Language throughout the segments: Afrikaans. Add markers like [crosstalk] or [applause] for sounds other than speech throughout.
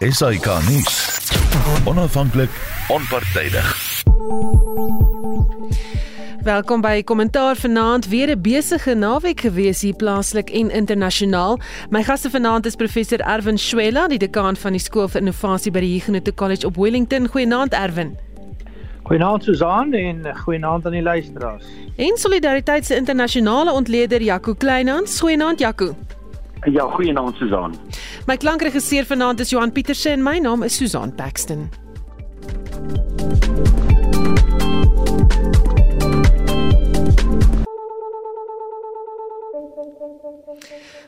SAK nuus. Onafhanklik, onpartydig. Welkom by Kommentaar vanaand. Weer 'n besige naweek gewees hier plaaslik en internasionaal. My gaste vanaand is professor Erwin Schwela, die dekaan van die Skool vir Innovasie by die Huguenot College op Wellington. Goeienaand Erwin. Goeienaand Susan en goeienaand aan die luisteraars. En Solidariteit se internasionale ontleder Jaco Kleinhans. Goeienaand Jaco. Ja, goeienaand Susan. My klankregisseur vanaand is Johan Pieterse en my naam is Susan Paxton.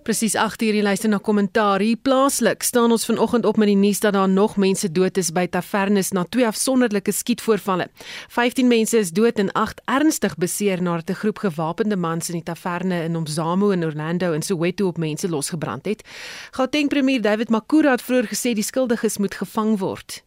Presies 8 uur luister na kommentaar hier plaaslik. Staan ons vanoggend op met die nuus dat daar nog mense dood is by tavernes na twee afsonderlike skietvoorvalle. 15 mense is dood en 8 ernstig beseer nadat 'n groep gewapende mans in die taverne in Omzamo in Orlando in Soweto op mense losgebrand het. Gauteng premier David Makura het vroeër gesê die skuldiges moet gevang word.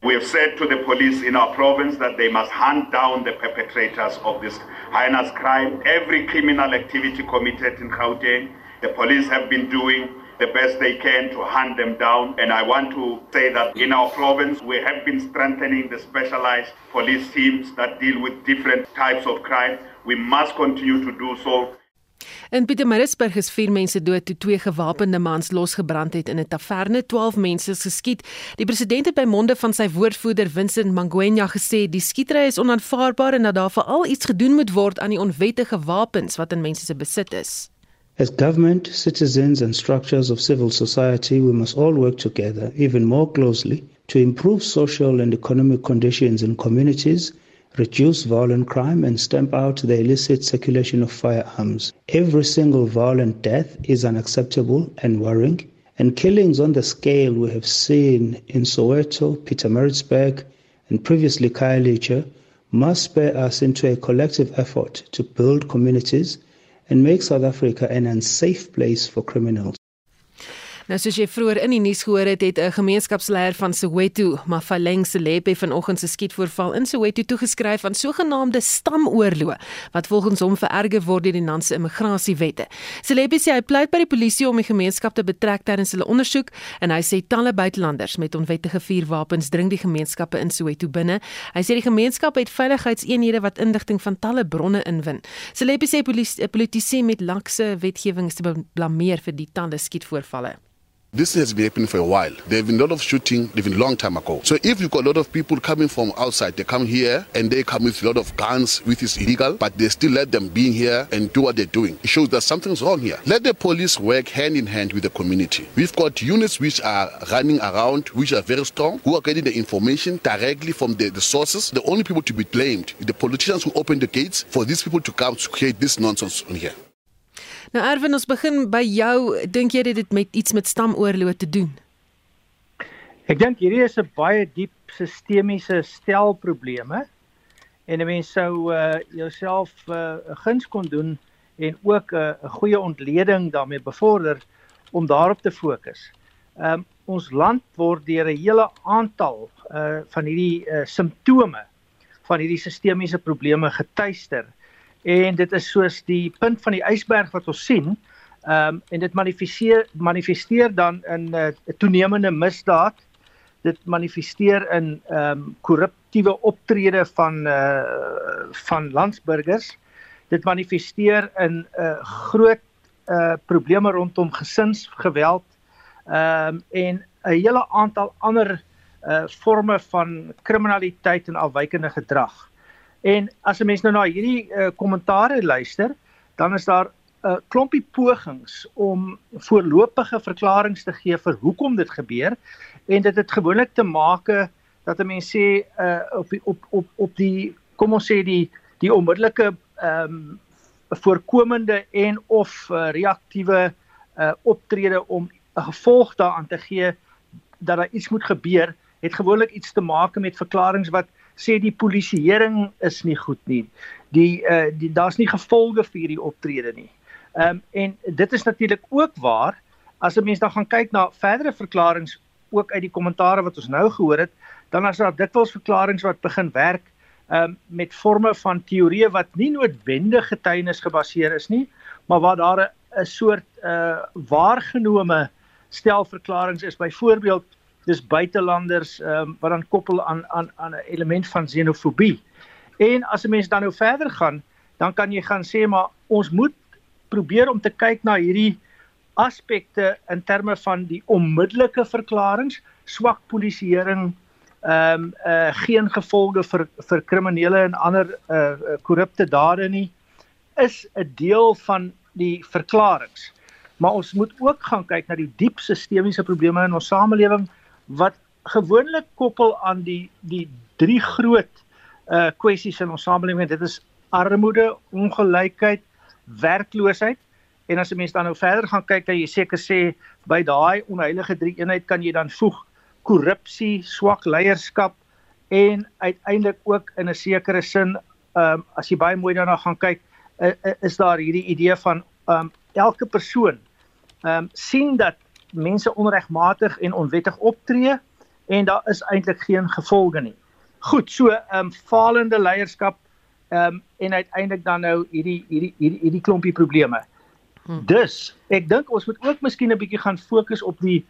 We have said to the police in our province that they must hunt down the perpetrators of this heinous crime. Every criminal activity committed in Gauteng, the police have been doing the best they can to hunt them down. And I want to say that in our province, we have been strengthening the specialized police teams that deal with different types of crime. We must continue to do so. In Pietermaritzburg is 4 mense dood toe twee gewapende mans losgebrand het in 'n taverne, 12 mense is geskiet. Die president het by monde van sy woordvoerder Vincent Mangwenya gesê die skietery is onaanvaarbaar en dat daar veral iets gedoen moet word aan die onwettige wapens wat in mense se besit is. As government, citizens and structures of civil society, we must all work together even more closely to improve social and economic conditions in communities reduce violent crime, and stamp out the illicit circulation of firearms. Every single violent death is unacceptable and worrying, and killings on the scale we have seen in Soweto, Pietermaritzburg, and previously Khayelitsha must spur us into a collective effort to build communities and make South Africa an unsafe place for criminals. Nou soos jy vroeër in die nuus gehoor het, het 'n gemeenskapsleier van Soweto, Mafaleng Selepe vanoggend se skietvoorval in Soweto toegeskryf aan sogenaamde stamoorloë wat volgens hom vererger word deur die land se immigrasiewette. Selepe sê hy pleit by die polisie om die gemeenskap te betrek tydens hulle ondersoek en hy sê talle buitelanders met onwettige vuurwapens dring die gemeenskappe in Soweto binne. Hy sê die gemeenskap het veiligheidseenhede wat inligting van talle bronne inwin. Selepe sê politici met lakse wetgewings te blameer vir die talle skietvoorvalle. This has been happening for a while. There have been a lot of shooting even a long time ago. So if you've got a lot of people coming from outside, they come here and they come with a lot of guns, which is illegal, but they still let them be here and do what they're doing. It shows that something's wrong here. Let the police work hand in hand with the community. We've got units which are running around, which are very strong, who are getting the information directly from the, the sources. The only people to be blamed the politicians who open the gates for these people to come to create this nonsense on here. Nou Erwin, ons begin by jou. Dink jy dit het met iets met stamoorloë te doen? Ek dink hierdie is 'n baie diep sistemiese stel probleme en 'n mens sou uh jouself uh, 'n uh, guns kon doen en ook 'n uh, goeie ontleding daarmee bevorder om daarop te fokus. Um ons land word deur 'n hele aantal uh van hierdie uh, simptome van hierdie sistemiese probleme getuister en dit is soos die punt van die ysberg wat ons sien. Ehm um, en dit manifesteer manifesteer dan in 'n uh, toenemende misdaad. Dit manifesteer in ehm um, korruptiewe optrede van uh van landsburgers. Dit manifesteer in 'n uh, groot uh probleme rondom gesinsgeweld ehm um, en 'n hele aantal ander uh forme van kriminaliteit en afwykende gedrag. En as 'n mens nou na hierdie uh, kommentare luister, dan is daar 'n uh, klompie pogings om voorlopige verklaringe te gee vir hoekom dit gebeur. En dit het gewoonlik te maak dat 'n mens sê uh, op die, op op op die kom ons sê die die onmiddellike ehm um, voorkomende en of uh, reaktiewe uh, optrede om 'n gevolg daaraan te gee dat daar iets moet gebeur, het gewoonlik iets te maak met verklaringe wat sê die polisieering is nie goed nie. Die uh daar's nie gevolge vir hierdie optrede nie. Ehm um, en dit is natuurlik ook waar as 'n mens dan gaan kyk na verdere verklaringe ook uit die kommentare wat ons nou gehoor het, dan as daar dikwels verklaringe wat begin werk ehm um, met forme van teorieë wat nie noodwendig getuienis gebaseer is nie, maar waar daar 'n soort uh waargenome stel verklaringe is byvoorbeeld dis buitelanders um, wat dan koppel aan aan aan 'n element van xenofobie. En as 'n mens dan nou verder gaan, dan kan jy gaan sê maar ons moet probeer om te kyk na hierdie aspekte in terme van die onmiddellike verklaringe, swak polisieering, ehm um, uh geen gevolge vir vir kriminele en ander uh korrupte dade nie is 'n deel van die verklaringe. Maar ons moet ook gaan kyk na die diep sistemiese probleme in ons samelewing wat gewoonlik koppel aan die die drie groot uh kwessies in ons samelewing. Dit is armoede, ongelykheid, werkloosheid. En as 'n mens dan nou verder gaan kyk, dan jy seker sê by daai onheilige drie eenheid kan jy dan voeg korrupsie, swak leierskap en uiteindelik ook in 'n sekere sin, ehm um, as jy baie mooi daarna gaan kyk, uh, is daar hierdie idee van ehm um, elke persoon ehm um, sien dat mense onregmatig en onwettig optree en daar is eintlik geen gevolge nie. Goed, so ehm um, falende leierskap ehm um, en uiteindelik dan nou hierdie hierdie hierdie hierdie klompie probleme. Hmm. Dus ek dink ons moet ook miskien 'n bietjie gaan fokus op die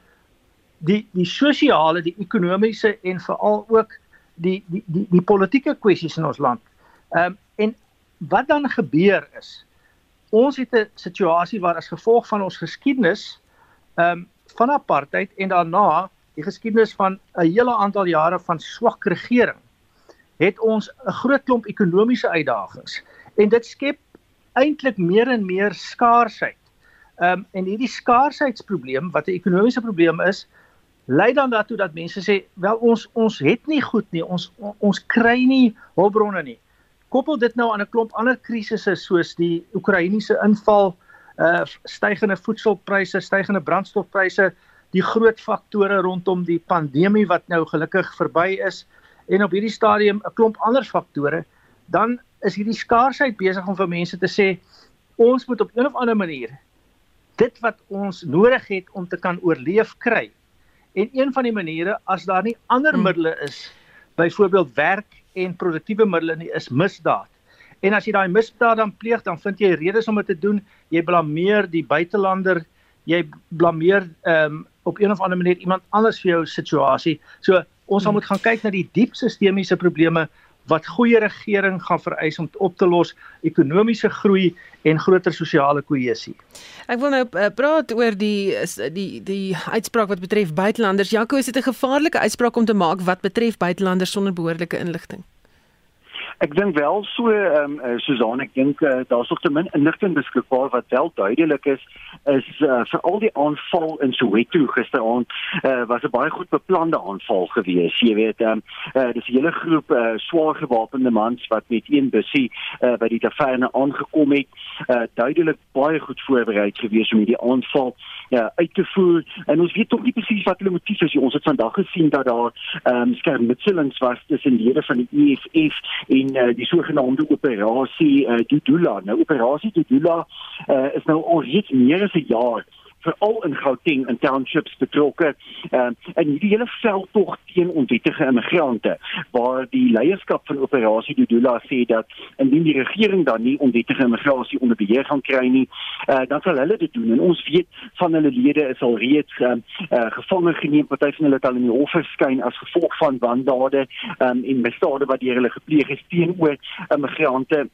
die die sosiale, die ekonomiese en veral ook die die die die politieke kwessies in ons land. Ehm um, en wat dan gebeur is ons het 'n situasie waar as gevolg van ons geskiedenis ehm um, van apartheid en daarna die geskiedenis van 'n hele aantal jare van swak regering het ons 'n groot klomp ekonomiese uitdagings en dit skep eintlik meer en meer skaarsheid. Ehm um, en hierdie skaarsheidprobleem wat 'n ekonomiese probleem is, lei dan daartoe dat mense sê, wel ons ons het nie goed nie, ons ons kry nie hulpbronne nie. Koppel dit nou aan 'n klomp ander krisisse soos die Oekraïense inval, uh stygende voedselpryse, stygende brandstofpryse, die groot faktore rondom die pandemie wat nou gelukkig verby is en op hierdie stadium 'n klomp ander faktore, dan is hierdie skaarsheid besig om vir mense te sê ons moet op 'n of ander manier dit wat ons nodig het om te kan oorleef kry. En een van die maniere as daar nie ander hmm. middele is, byvoorbeeld werk en produktiewe middele nie, is misdaad. En as jy daai misdaad dan pleeg, dan vind jy redes om dit te doen. Jy blameer die buitelander, jy blameer ehm um, op een of ander manier iemand anders vir jou situasie. So ons hmm. moet gaan kyk na die diep sistemiese probleme wat goeie regering gaan vereis om op te los, ekonomiese groei en groter sosiale kohesie. Ek wil nou uh, praat oor die die die uitspraak wat betref buitelanders. Jaco, is dit 'n gevaarlike uitspraak om te maak wat betref buitelanders sonder behoorlike inligting? Ek dink wel so ehm um, Susan ek dink uh, daar's nog te min inligting beskikbaar wat wel duidelik is is uh, vir al die aanval in Soweto gisteraand uh, was 'n baie goed beplande aanval gewees. Jy weet ehm um, uh, dis 'n hele groep uh, swaar gewapende mans wat met een busie uh, by die taverne aangekom het. Uh, duidelik baie goed voorberei gewees om hierdie aanval ja, uit te voer. En ons weet tog nie presies wat hulle motief is ons het vandag gesien dat daar ehm um, skermutselings was tussen lede van die EFF en uh, die sogenaamde operasie uh, Dudula. Nou operasie Dudula uh, is nou al reeds meer as 'n jaar veral in Gauteng en townships betrokke uh, en hierdie hele veldtog teen onwettige immigrante waar die leierskap van operasie Dudula sê dat indien die regering dan nie onwettige immigrasie onder beheer gaan kry nie uh, dan sal hulle dit doen. En ons weet van hulle lede is al reeds uh, uh, gevange geneem. Party van hulle het al in die hof verskyn as gevolg van wandade um, en misdade wat deur hulle gepleeg is teenoor immigrante.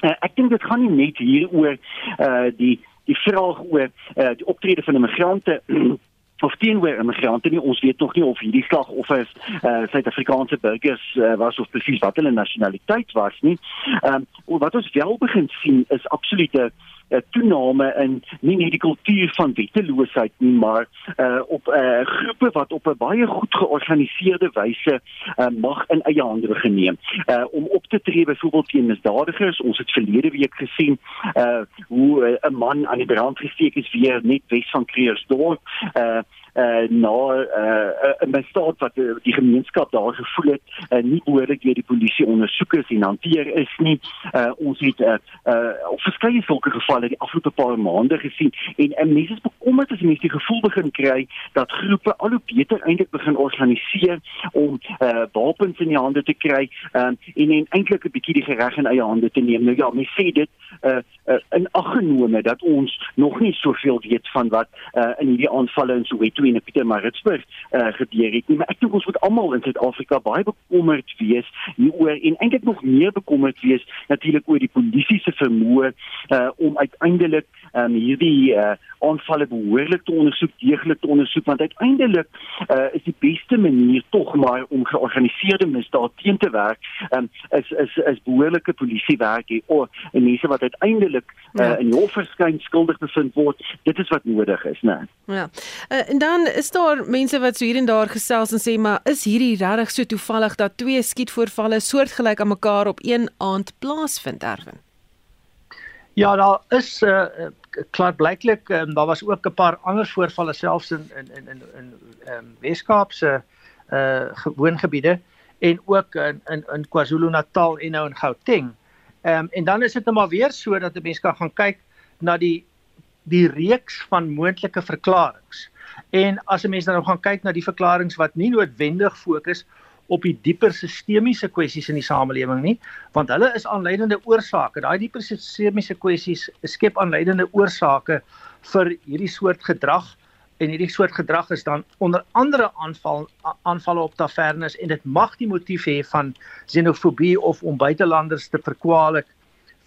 Uh, ek dink dit gaan nie net hier oor uh, die die vraag oor uh, die optrede van immigrante [clears throat] of teenoor immigrante nie ons weet nog nie of hierdie slagoffers uh, Suid-Afrikaanse burgers uh, was of presies wat hulle nasionaliteit was nie. Ehm um, wat ons wel begin sien is absolute 'n uh, toename in nie net die kultuur van wetteloosheid nie, maar uh op 'n uh, groepe wat op 'n baie goed georganiseerde wyse uh, mag in eie hande geneem. Uh om op te tree byvoorbeeld teen misdadigers. Ons het verlede week gesien uh hoe 'n uh, man aan die brand gesteek is weer net wes van Creersdorp. Uh uh na uh 'n misdaad wat uh, die gemeenskap daar gevoel het uh, nie behoorlik deur die polisie ondersoek is en hanteer is nie. Uh ons het uh, uh verskeie sulke gevalle die afgelope paar maande gesien en uh, mense is bekommerd as mense die gevoel begin kry dat groepe al hoe beter eintlik begin organiseer om uh wapens in die hande te kry um, en en eintlik 'n bietjie die gereg in eie hande te neem. Nou ja, mense sê dit uh, uh in aggenome dat ons nog nie soveel weet van wat uh in hierdie aanvalle in Soweto toe in Pietermaritzburg uh, gebeur het nie, maar ek dink ons moet almal in Suid-Afrika baie bekommerd wees hieroor en eintlik nog meer bekommerd wees natuurlik oor die polisie se vermoë uh, om uiteindelik um, hierdie uh, aanvalle behoorlik te ondersoek, deeglik te ondersoek want uiteindelik uh, is die beste manier tog maar om georganiseerde misdaad teen te werk um, is is is behoorlike polisiewerk hier. Of mense wat uiteindelik uh, in die hof verskyn skuldig bevind word dit is wat nodig is né? Ja. Uh, en dan is daar mense wat so hier en daar gesels en sê maar is hierdie regtig so toevallig dat twee skietvoorvalle soortgelyk aan mekaar op een aand plaasvind erwin Ja, daar is uh klaar blyklik um, daar was ook 'n paar ander voorvalle selfs in in in in in ehm um, Weskaap se uh woongebiede en ook in in in KwaZulu-Natal en nou in Gauteng. Ehm um, en dan is dit nou maar weer so dat 'n mens kan gaan kyk na die die reeks van moontlike verklaringe. En as 'n mens dan nou gaan kyk na die verklaringe wat nie noodwendig fokus op die dieper sistemiese kwessies in die samelewing nie, want hulle is aanleidende oorsake. Daai dieper sistemiese kwessies skep aanleidende oorsake vir hierdie soort gedrag en hierdie soort gedrag is dan onder andere aanval aanvalle op tavernes en dit mag die motief hê van xenofobie of om buitelanders te verkwalik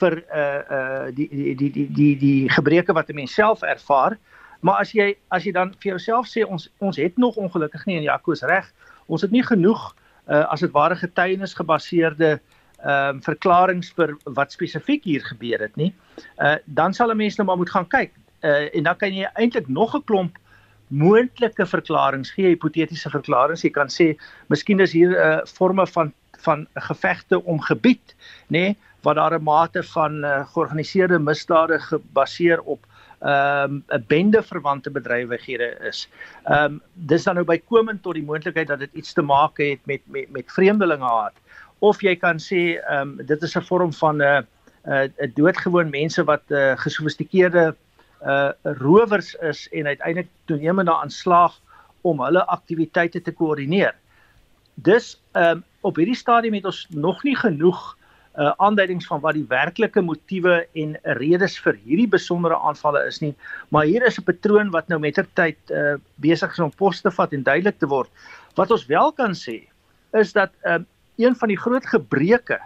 vir uh uh die die die die die die gebreke wat 'n mens self ervaar. Maar as jy as jy dan vir jouself sê ons ons het nog ongelukkig nie en Jaco is reg, ons het nie genoeg uh, as dit ware getuienis gebaseerde ehm uh, verklaringe vir wat spesifiek hier gebeur het nie. Uh dan sal 'n mens nou maar moet gaan kyk. Uh en dan kan jy eintlik nog 'n klomp moontlike verklaringe gee, hipotetiese verklaringe. Jy kan sê miskien is hier 'n uh, forme van van gevegte om gebied, nê, nee, waar daar 'n mate van uh, georganiseerde misdade gebaseer op um, 'n bende verwante bedrywighede is. Ehm um, dis dan nou bykomend tot die moontlikheid dat dit iets te maak het met met met vreemdelinge haat. Of jy kan sê ehm um, dit is 'n vorm van 'n uh, 'n uh, 'n doodgewoon mense wat 'n uh, gesofistikeerde uh rowers is en uiteindelik toenemend daaraan slaag om hulle aktiwiteite te koördineer. Dus ehm um, op hierdie stadium het ons nog nie genoeg uh aanduidings van wat die werklike motiewe en redes vir hierdie besondere aanvalle is nie, maar hier is 'n patroon wat nou mettertyd uh besig is om pos te vat en duidelik te word. Wat ons wel kan sê is dat uh een van die groot gebreke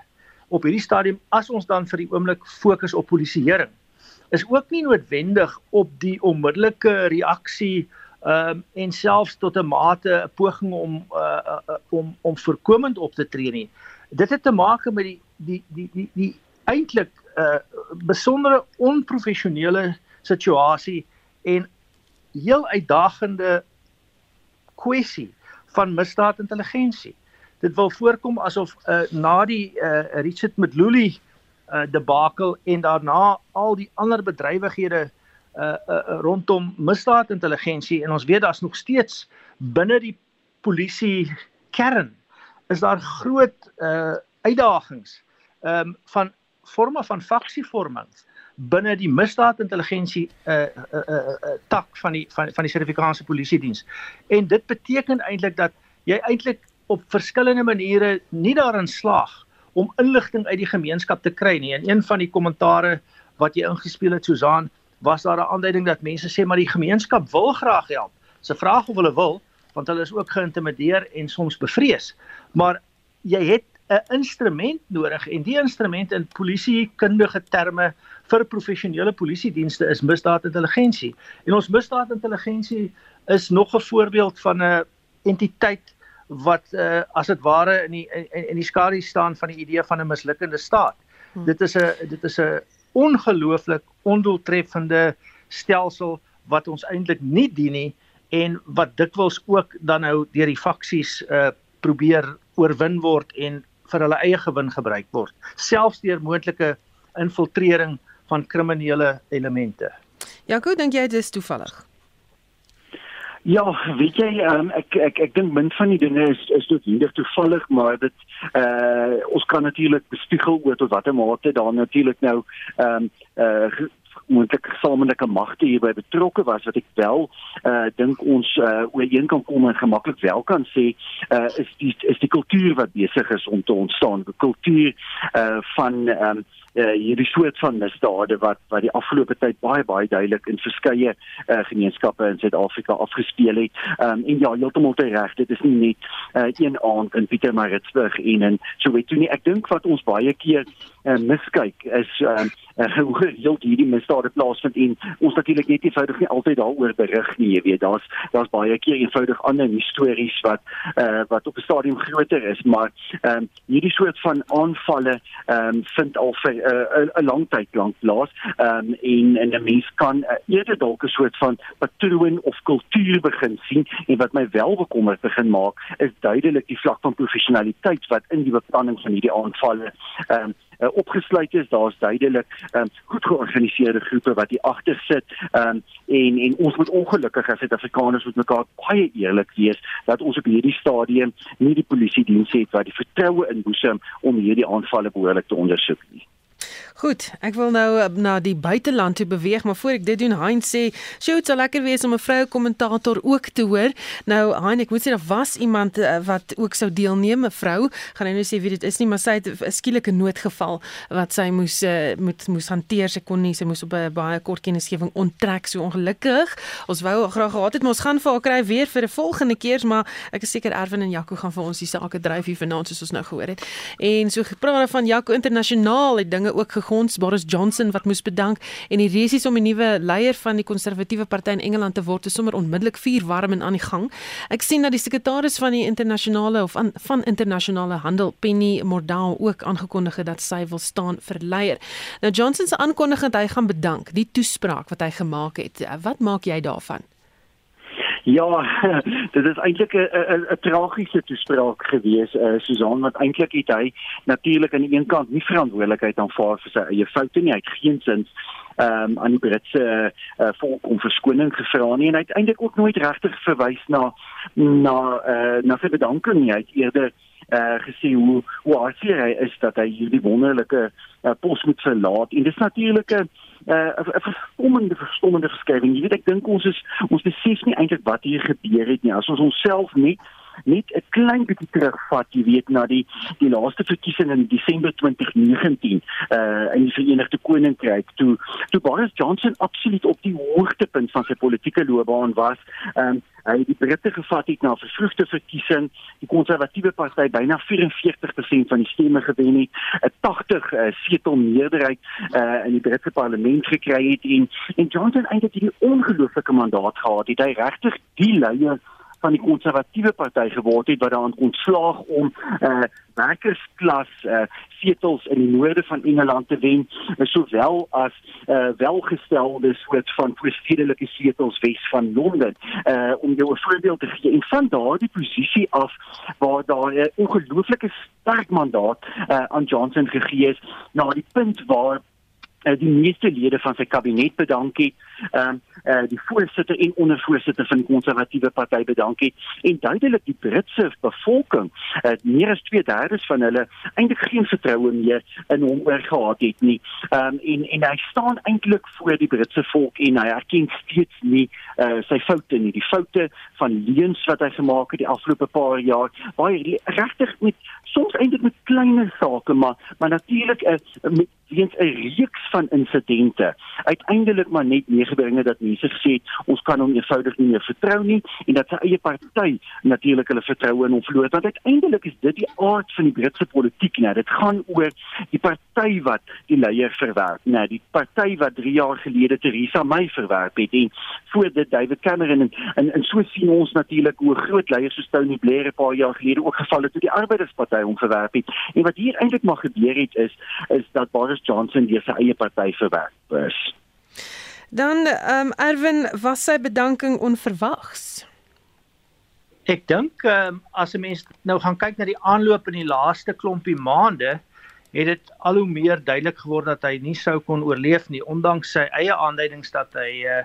op hierdie stadium as ons dan vir die oomblik fokus op polisieering is ook nie noodwendig op die onmiddellike reaksie um en selfs tot 'n mate 'n poging om uh, uh om om voorkomend op te tree nie. Dit het te maak met die die die die, die eintlik 'n uh, besondere onprofessionele situasie en heel uitdagende kwessie van misdaadintelligensie. Dit wil voorkom asof uh, na die uh, Richard Mdluli uh, debakel en daarna al die ander bedrywighede uh, uh, rondom misdaadintelligensie en ons weet daar's nog steeds binne die polisie kern is daar groot uh, uitdagings ehm um, van forme van faksievorming binne die misdaadintelligensie uh, uh, uh, uh tak van die van van die Suid-Afrikaanse Polisie diens. En dit beteken eintlik dat jy eintlik op verskillende maniere nie daarin slaag om inligting uit die gemeenskap te kry nie. En een van die kommentare wat jy ingespeel het Susan, was daar 'n aanduiding dat mense sê maar die gemeenskap wil graag help. Se vraag of hulle wil, want hulle is ook geïntimideer en soms bevrees. Maar jy het 'n instrument nodig en die instrument in polisiekundige terme vir professionele polisiedienste is misdaadintelligensie. En ons misdaadintelligensie is nog 'n voorbeeld van 'n entiteit wat uh, as dit ware in die in, in die skadu staan van die idee van 'n mislukkende staat. Hmm. Dit is 'n dit is 'n ongelooflik ondoeltreffende stelsel wat ons eintlik nie dien nie en wat dikwels ook dan nou deur die faksies uh, probeer oorwin word en vir hulle eie gewin gebruik word, selfs deur moontlike infiltrering van kriminele elemente. Jaco, dink jy dit is toevallig? Ja, weet jy, um, ek ek ek dink min van die dinge is is noodwendig toevallig, maar dit uh ons kan natuurlik bespiegel oor tot watter mate daar natuurlik nou ehm um, uh moontlike gesamentlike magte hierby betrokke was wat ek wel uh dink ons uh ooreen kan kom en gemaklik wel kan sê uh is die is die kultuur wat besig is om te ontstaan. Die kultuur uh van um uh, hierdie soort van misdade wat wat die afgelope tyd baie baie duidelik in verskeie uh, gemeenskappe in Suid-Afrika afgespeel het. Um, en ja, heeltemal reg, dit is nie net uh, een aand in Pietermaritzburg en in Soweto nie. Ek dink wat ons baie keer uh, miskyk is uh, uh, hoe hierdie misdade plaasvind en ons natuurlik net eenvoudig nie altyd daaroor berig nie jy weet daar's daar's baie keer eenvoudig ander stories wat uh, wat op 'n stadium groter is maar um, hierdie soort van aanvalle um, vind al vir 'n uh, 'n lang tyd lank plaas um, en en 'n mens kan uh, eerder dalk 'n soort van patroon of kultuur begin sien en wat my wel bekommerd begin maak is duidelik die vlak van professionaliteit wat in die beplanning van hierdie aanvalle um, uh, opgesluit is. Daar's duidelik um, goed georganiseerde groepe wat hier agter sit. Um, en en ons moet ongelukkig as Suid-Afrikaners met mekaar baie eerlik wees dat ons op hierdie stadium nie die polisie diens het wat die vertroue inboesem om hierdie aanvalle behoorlik te ondersoek nie. Goed, ek wil nou eh, na die buiteland toe beweeg, maar voor ek dit doen, Hein sê, "Sjoe, dit sal lekker wees om 'n vroue kommentator ook te hoor." Nou, Hein, ek moet sê daar was iemand uh, wat ook sou deelneem, 'n vrou. Gaan nou sê wie dit is nie, maar sy het 'n skielike noodgeval wat sy moes uh, moet moes hanteer. Sy kon nie, sy moes op 'n baie kort kennisgewing onttrek, so ongelukkig. Ons wou graag gehad het, maar ons gaan vir haar kry weer vir 'n volgende keer, maar ek is seker Erwin en Jaco gaan vir ons die sake dryf hier vanaand soos ons nou gehoor het. En so gepraat van Jaco internasionaal het dinge ook gegons Boris Johnson wat moes bedank en die resies om die nuwe leier van die konservatiewe party in Engeland te word is sommer onmiddellik vuur warm en aan die gang. Ek sien dat die sekretaris van die internasionale of an, van internasionale handel Penny Mordaunt ook aangekondig het dat sy wil staan vir leier. Nou Johnson se aankondiging dat hy gaan bedank, die toespraak wat hy gemaak het. Wat maak jy daarvan? Ja, [laughs] dit is eintlik 'n 'n tragiese toespraak gewees, uh, Susan, want eintlik het hy natuurlik aan die een kant nie verantwoordelikheid aanvaar vir sy eie foute nie. Hy het geen sin ehm um, aan die Britse uh, volk om verskoning gevra nie en hy het eintlik ook nooit regtig verwys na na uh, na sy bedanking nie. Hy het eerder gesê hoe hoe hartseer hy is dat hy hierdie wonderlike uh, pos moet verlaat en dis natuurlik 'n 'n verstommende verstommende verskrywing. Jy weet ek dink ons is ons besef nie eintlik wat hier gebeur het nie. As ons onsself net net 'n klein bietjie terugvat, jy weet na die die laaste verkiesing in Desember 2019 uh in die Verenigde Koninkryk toe toe Boris Johnson absoluut op die hoogtepunt van sy politieke loopbaan was. Um hy het die Britte gevat het na 'n vervroegde verkiesing, die konservatiewe party byna 44% van die stemme gewen het, 'n 80 uh, setel meerderheid uh in die Britse parlement gekry het en en Johnson eintlik hierdie ongelooflike mandaat gehad het. Hy regtig die leier van die konservatiewe party geword het wat daaraan ontslaag om uh werkersklas uh setels in die noorde van Engeland te wen sowel as uh welgestelde soort van voorstedelike setels wes van Londen. Uh om jou 'n voorbeeld te gee en van daardie posisie af waar daar 'n ongelooflike sterk mandaat uh aan Johnson gegee is na die punt waar uh, die meeste lede van sy kabinet bedank het, ehm uh, uh, die voorsitter en ondervoorsitter van die konservatiewe party bedank het en duidelik die Britse bevolking, uh, meer as 2/3 van hulle eintlik geen vertroue meer in hom oorgehad het nie. Ehm um, en en hy staan eintlik voor die Britse volk en hy erken steeds nie uh, sy foute nie, die foute van leuns wat hy gemaak het die afgelope paar jaar, baie regtig met soms eintlik met kleiner sake maar maar natuurlik is uh, met weens 'n reeks van insidente uiteindelik maar net meegebring het dat mense gesê het ons kan hom eenvoudig nie meer vertrou nie en dat sy eie party natuurlik hulle vertroue in hom verloor want uiteindelik is dit die aard van die Britse politiek nou dit gaan oor die party wat die leier verwerp nou die party wat 3 jaar gelede Theresa May verwerp het. En voor dit David Cameron en en, en so sien ons natuurlik hoe groot leiers soos Tony Blair 'n paar jaar gelede ook geval het toe die Arbeidersparty hom verwerp het. En wat hier eintlik maar gebeur het is is dat Boris Johnson deur sy eie party verwerp is. Dan ehm um, Erwin was sy bedanking onverwags. Ek dink ehm um, as 'n mens nou gaan kyk na die aanloop in die laaste klompie maande, het dit al hoe meer duidelik geword dat hy nie sou kon oorleef nie ondanks sy eie aanduidings dat hy uh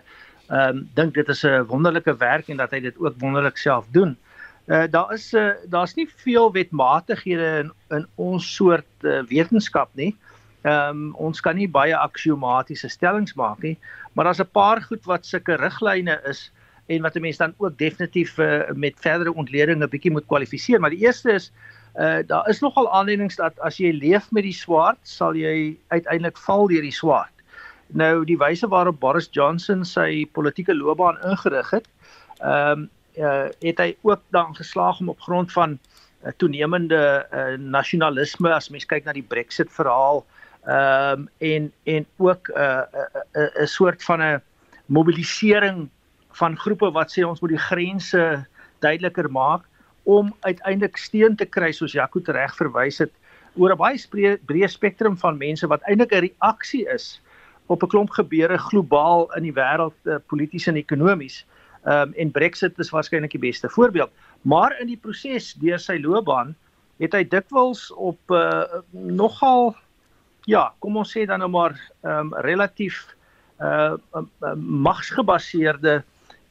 ehm um, dink dit is 'n wonderlike werk en dat hy dit ook wonderlik self doen. Uh daar is 'n uh, daar's nie veel wetmatighede in in ons soort uh, wetenskap nie. Ehm um, ons kan nie baie aksiomatiese stellings maak nie, maar daar's 'n paar goed wat sulke riglyne is en wat 'n mens dan ook definitief uh, met verdere ontleding 'n bietjie moet kwalifiseer. Maar die eerste is Uh daar is nogal aanleidings dat as jy leef met die swaard, sal jy uiteindelik val deur die swaard. Nou die wyse waarop Boris Johnson sy politieke loopbaan ingerig het, ehm um, uh, het hy ook dan geslaag om op grond van uh, toenemende uh, nasionalisme as mens kyk na die Brexit verhaal ehm um, en en ook 'n uh, 'n 'n soort van 'n mobilisering van groepe wat sê ons moet die grense duideliker maak om uiteindelik steun te kry soos Jaco reg verwys het oor 'n baie breë spektrum van mense wat eintlik 'n reaksie is op 'n klomp gebeure globaal in die wêreld uh, polities en ekonomies. Ehm um, en Brexit is waarskynlik die beste voorbeeld. Maar in die proses deur sy loopbaan het hy dikwels op uh, nogal ja, kom ons sê dan nou maar ehm um, relatief uh, uh magsgebaseerde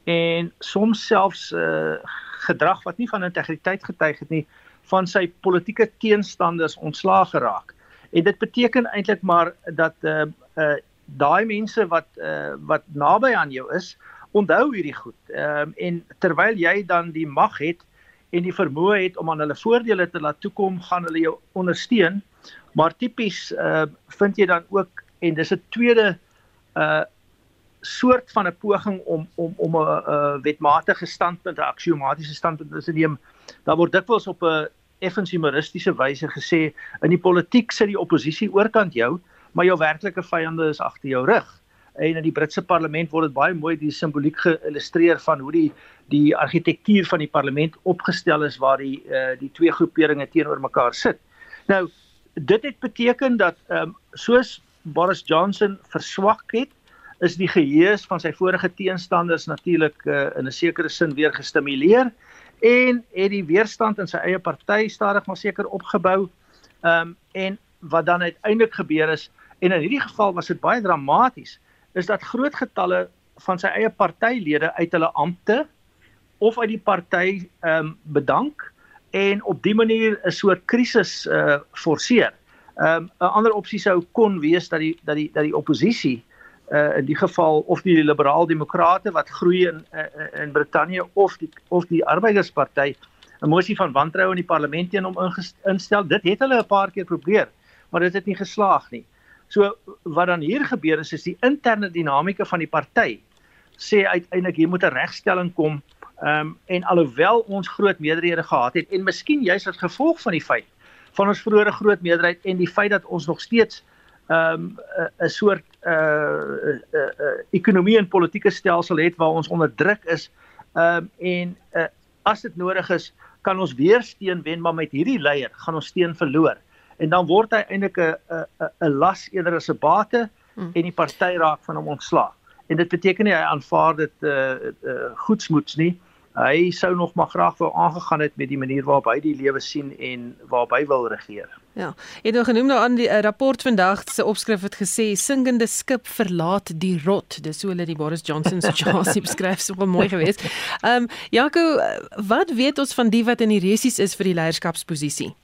en soms selfs uh gedrag wat nie van integriteit getuig het nie van sy politieke teenstanders ontslaag geraak. En dit beteken eintlik maar dat uh uh daai mense wat uh wat naby aan jou is, onthou hierdie goed. Ehm um, en terwyl jy dan die mag het en die vermoë het om aan hulle voordele te laat toekom, gaan hulle jou ondersteun. Maar tipies uh vind jy dan ook en dis 'n tweede uh soort van 'n poging om om om 'n uh, wetmatige standpunt, 'n aksiomatiese standpunt te neem. Daar word dikwels op 'n effens humoristiese wyse gesê in die politiek sit die oppositie oorkant jou, maar jou werklike vyande is agter jou rug en in die Britse parlement word dit baie mooi die simboliek geillustreer van hoe die die argitektuur van die parlement opgestel is waar die uh, die twee groeperinge teenoor mekaar sit. Nou dit het beteken dat ehm um, soos Boris Johnson verswak het, is die geheue van sy vorige teenstanders natuurlik uh, in 'n sekere sin weer gestimuleer en het die weerstand in sy eie party stadig maar seker opgebou. Ehm um, en wat dan uiteindelik gebeur is en in hierdie geval was dit baie dramaties is dat groot getalle van sy eie partylede uit hulle ampte of uit die party ehm um, bedank en op dië manier 'n soort krisis uh forceer. Ehm um, 'n ander opsie sou kon wees dat die dat die dat die oppositie uh in die geval of die liberaal demokrate wat groei in uh, in Brittanje of die of die arbeidersparty 'n mosie van wantroue in die parlement teen hom instel. Dit het hulle 'n paar keer probeer, maar dit het nie geslaag nie. So wat dan hier gebeur is is die interne dinamika van die party sê uiteindelik hier moet 'n regstelling kom. Ehm um, en alhoewel ons groot meerderhede gehad het en miskien juist as gevolg van die feit van ons vroeëre groot meerderheid en die feit dat ons nog steeds ehm um, 'n soort uh, uh, uh, uh ekonomie en politieke stelsel het waar ons onder druk is ehm um, en uh, as dit nodig is kan ons weer steun wen maar met hierdie leier gaan ons steun verloor en dan word hy eintlik 'n 'n 'n las eerder as 'n bate hmm. en die party raak van hom ontslaag. En dit beteken nie hy aanvaar dit uh, uh goedsmoeds nie. Hy sou nog maar graag wou aangegaan het met die manier waarop hy die lewe sien en waarop hy wil regeer. Ja. Jy het nou genoem nou aan die uh, rapport vandag se opskrif het gesê singende skip verlaat die rot. Dis hoe hulle die Boris Johnson [laughs] se chassis beskryf, so mooi geweest. Ehm um, Jaco, wat weet ons van die wat in die resies is vir die leierskapsposisie?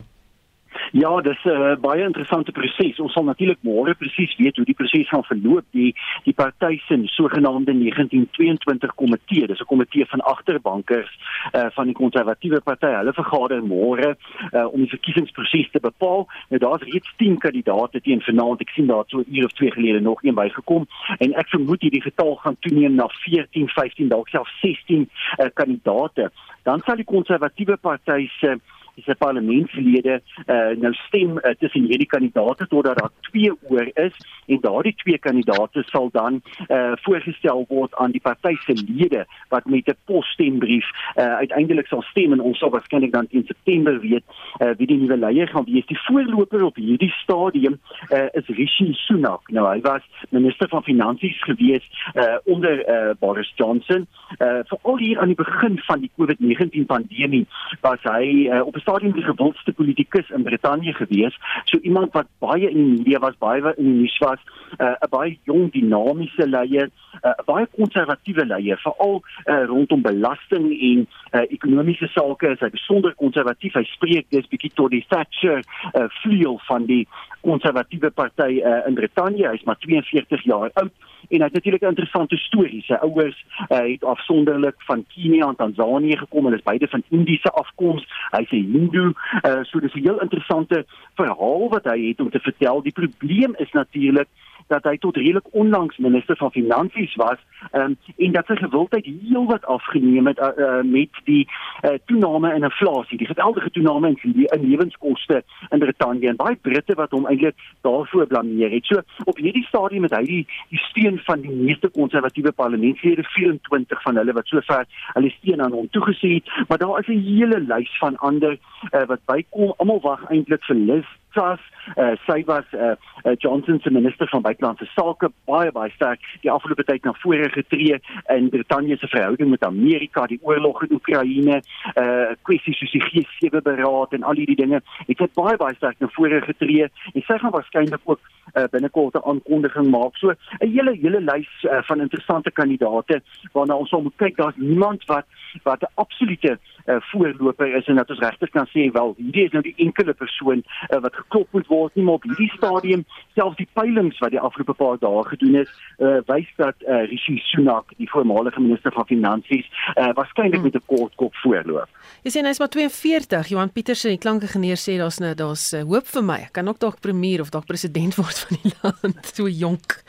Ja, dis 'n uh, baie interessante proses. Ons sal natuurlik môre presies weet hoe die proses gaan verloop. Die die party se sogenaamde 1922 komitee, dis 'n komitee van agterbankers uh, van die konservatiewe party. Hulle vergader môre uh, om die verkiesingsproses te bepaal. Nou daar's reeds 10 kandidaate teen vanaand. Ek sien daar so 'n uur of twee gelede nog een bygekom en ek vermoed hierdie getal gaan toeneem na 14, 15, dalk selfs 16 uh, kandidaate. Dan sal die konservatiewe party se uh, se parlementslede uh, nou stem uh, tussen hierdie kandidaate totdat daar twee oor is en daardie twee kandidaate sal dan uh, voorgestel word aan die party se lede wat met 'n posstembrief uh, uiteindelik sal stem en ons sal waarskynlik dan in September weet uh, wie die nuwe leier gaan wees. Die voorloper op hierdie stadium uh, is Rishi Sunak. Nou hy was minister van finansies gewees uh, onder uh, Boris Johnson. Uh, Veral hier aan die begin van die COVID-19 pandemie was hy uh, op stadium die gewildste politikus in Brittanje gewees. So iemand wat baie in die media was, baie in die nuus was, uh, 'n uh, baie jong dinamiese leier, 'n uh, baie konservatiewe leier, veral uh, rondom belasting en uh, ekonomiese sake is hy besonder konservatief. Hy spreek dis bietjie tot die Thatcher uh, vleuel van die konservatiewe party uh, in Brittanje. Hy's maar 42 jaar oud en hy het natuurlik 'n interessante storie. Sy ouers uh, het afsonderlik van Kenia en Tansanië gekom. Hulle is beide van Indiese afkoms. Hy's 'n Hindu. Uh, so dis 'n heel interessante verhaal wat hy het om te vertel. Die probleem is natuurlik dat hy tot redelik onlangs minister van finansies was um, en dat sy gewildheid heelwat afgeneem het uh, uh, met die uh, toename in inflasie, die geweldige toename in die in lewenskoste in Brittanje en baie Britte wat hom eintlik daarvoor blameer het. So op hierdie stadium het hy die, die steun van die meeste konservatiewe parlementslede 24 van hulle wat sover hulle steun aan hom toegesê het, maar daar is 'n hele lys van ander uh, wat bykom. Almal wag eintlik vir Liz Truss. Uh, sy was uh, uh, Johnson se minister van buitelandse sake baie baie sterk die afgelope tyd na vore getree in Brittanje se verhouding met Amerika, die oorlog in Oekraïne, uh kwessies soos die G7 beraad en al hierdie dinge. Ek het baie baie sterk na vore getree en sy gaan waarskynlik ook uh, binnekort 'n aankondiging maak. So 'n hele hele lys uh, van interessante kandidaate waarna ons moet kyk. Daar's niemand wat wat 'n absolute uh, voorloper is en dat ons regtig kan sê wel hierdie is nou die enkele persoon uh, wat geklop moet word nie maar op hierdie stadium selfs die peilings wat die afgelope paar dae gedoen is uh, wys dat uh, Rishi Sunak die voormalige minister van finansies uh, waarskynlik met 'n kort kop voorloop. Jy sê hy's maar 42. Johan Pieterse, die klankingenieur sê daar's nou daar's uh, hoop vir my. Ek kan ook dalk premier of dalk president word [laughs] van die land so jonk.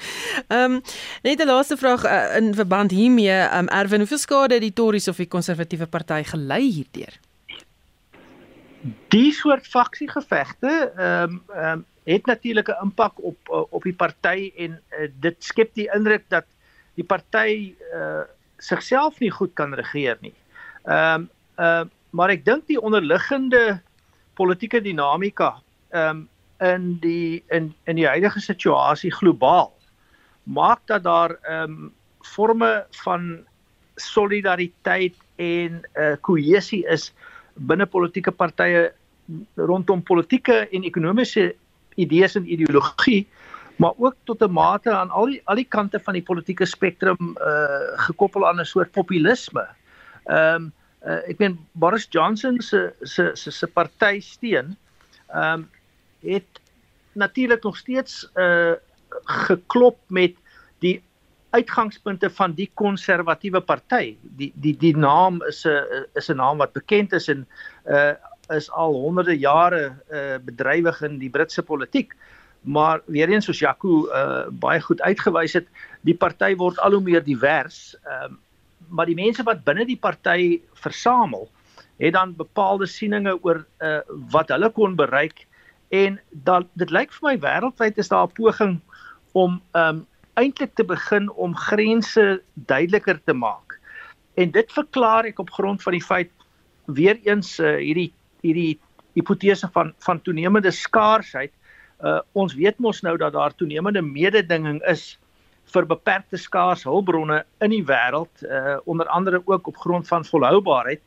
Ehm um, net 'n laaste vraag uh, in verband hiermee, ehm um, Erwin, hoeveel skade het die Tories of die konservatiewe party gelei hierdeur? Die soort faksiegevegte ehm um, ehm um, het natuurlik 'n impak op uh, op die party en uh, dit skep die indruk dat die party uh, sigself nie goed kan regeer nie. Ehm um, ehm uh, maar ek dink die onderliggende politieke dinamika ehm um, in die in in die huidige situasie globaal maak dat daar ehm um, forme van solidariteit en uh, kohesie is binne politieke partye rondom politieke en ekonomiese idees en ideologie maar ook tot 'n mate aan al die al die kante van die politieke spektrum uh gekoppel aan 'n soort populisme. Ehm um, uh, ek meen Boris Johnson se se se se party steun ehm um, het natuurlik nog steeds uh geklop met die uitgangspunte van die konservatiewe party. Die die die naam is 'n is 'n naam wat bekend is en uh is al honderde jare uh bedrywig in die Britse politiek. Maar weer eens soos Jaco uh baie goed uitgewys het, die party word al hoe meer divers. Ehm uh, maar die mense wat binne die party versamel, het dan bepaalde sieninge oor uh wat hulle kon bereik en dat dit lyk vir my wêreldwyd is daar 'n poging om um eintlik te begin om grense duideliker te maak. En dit verklaar ek op grond van die feit weer eens uh, hierdie hierdie hipotese van van toenemende skaarsheid. Uh ons weet mos nou dat daar toenemende mededinging is vir beperkte skaars hulpbronne in die wêreld, uh onder andere ook op grond van volhoubaarheid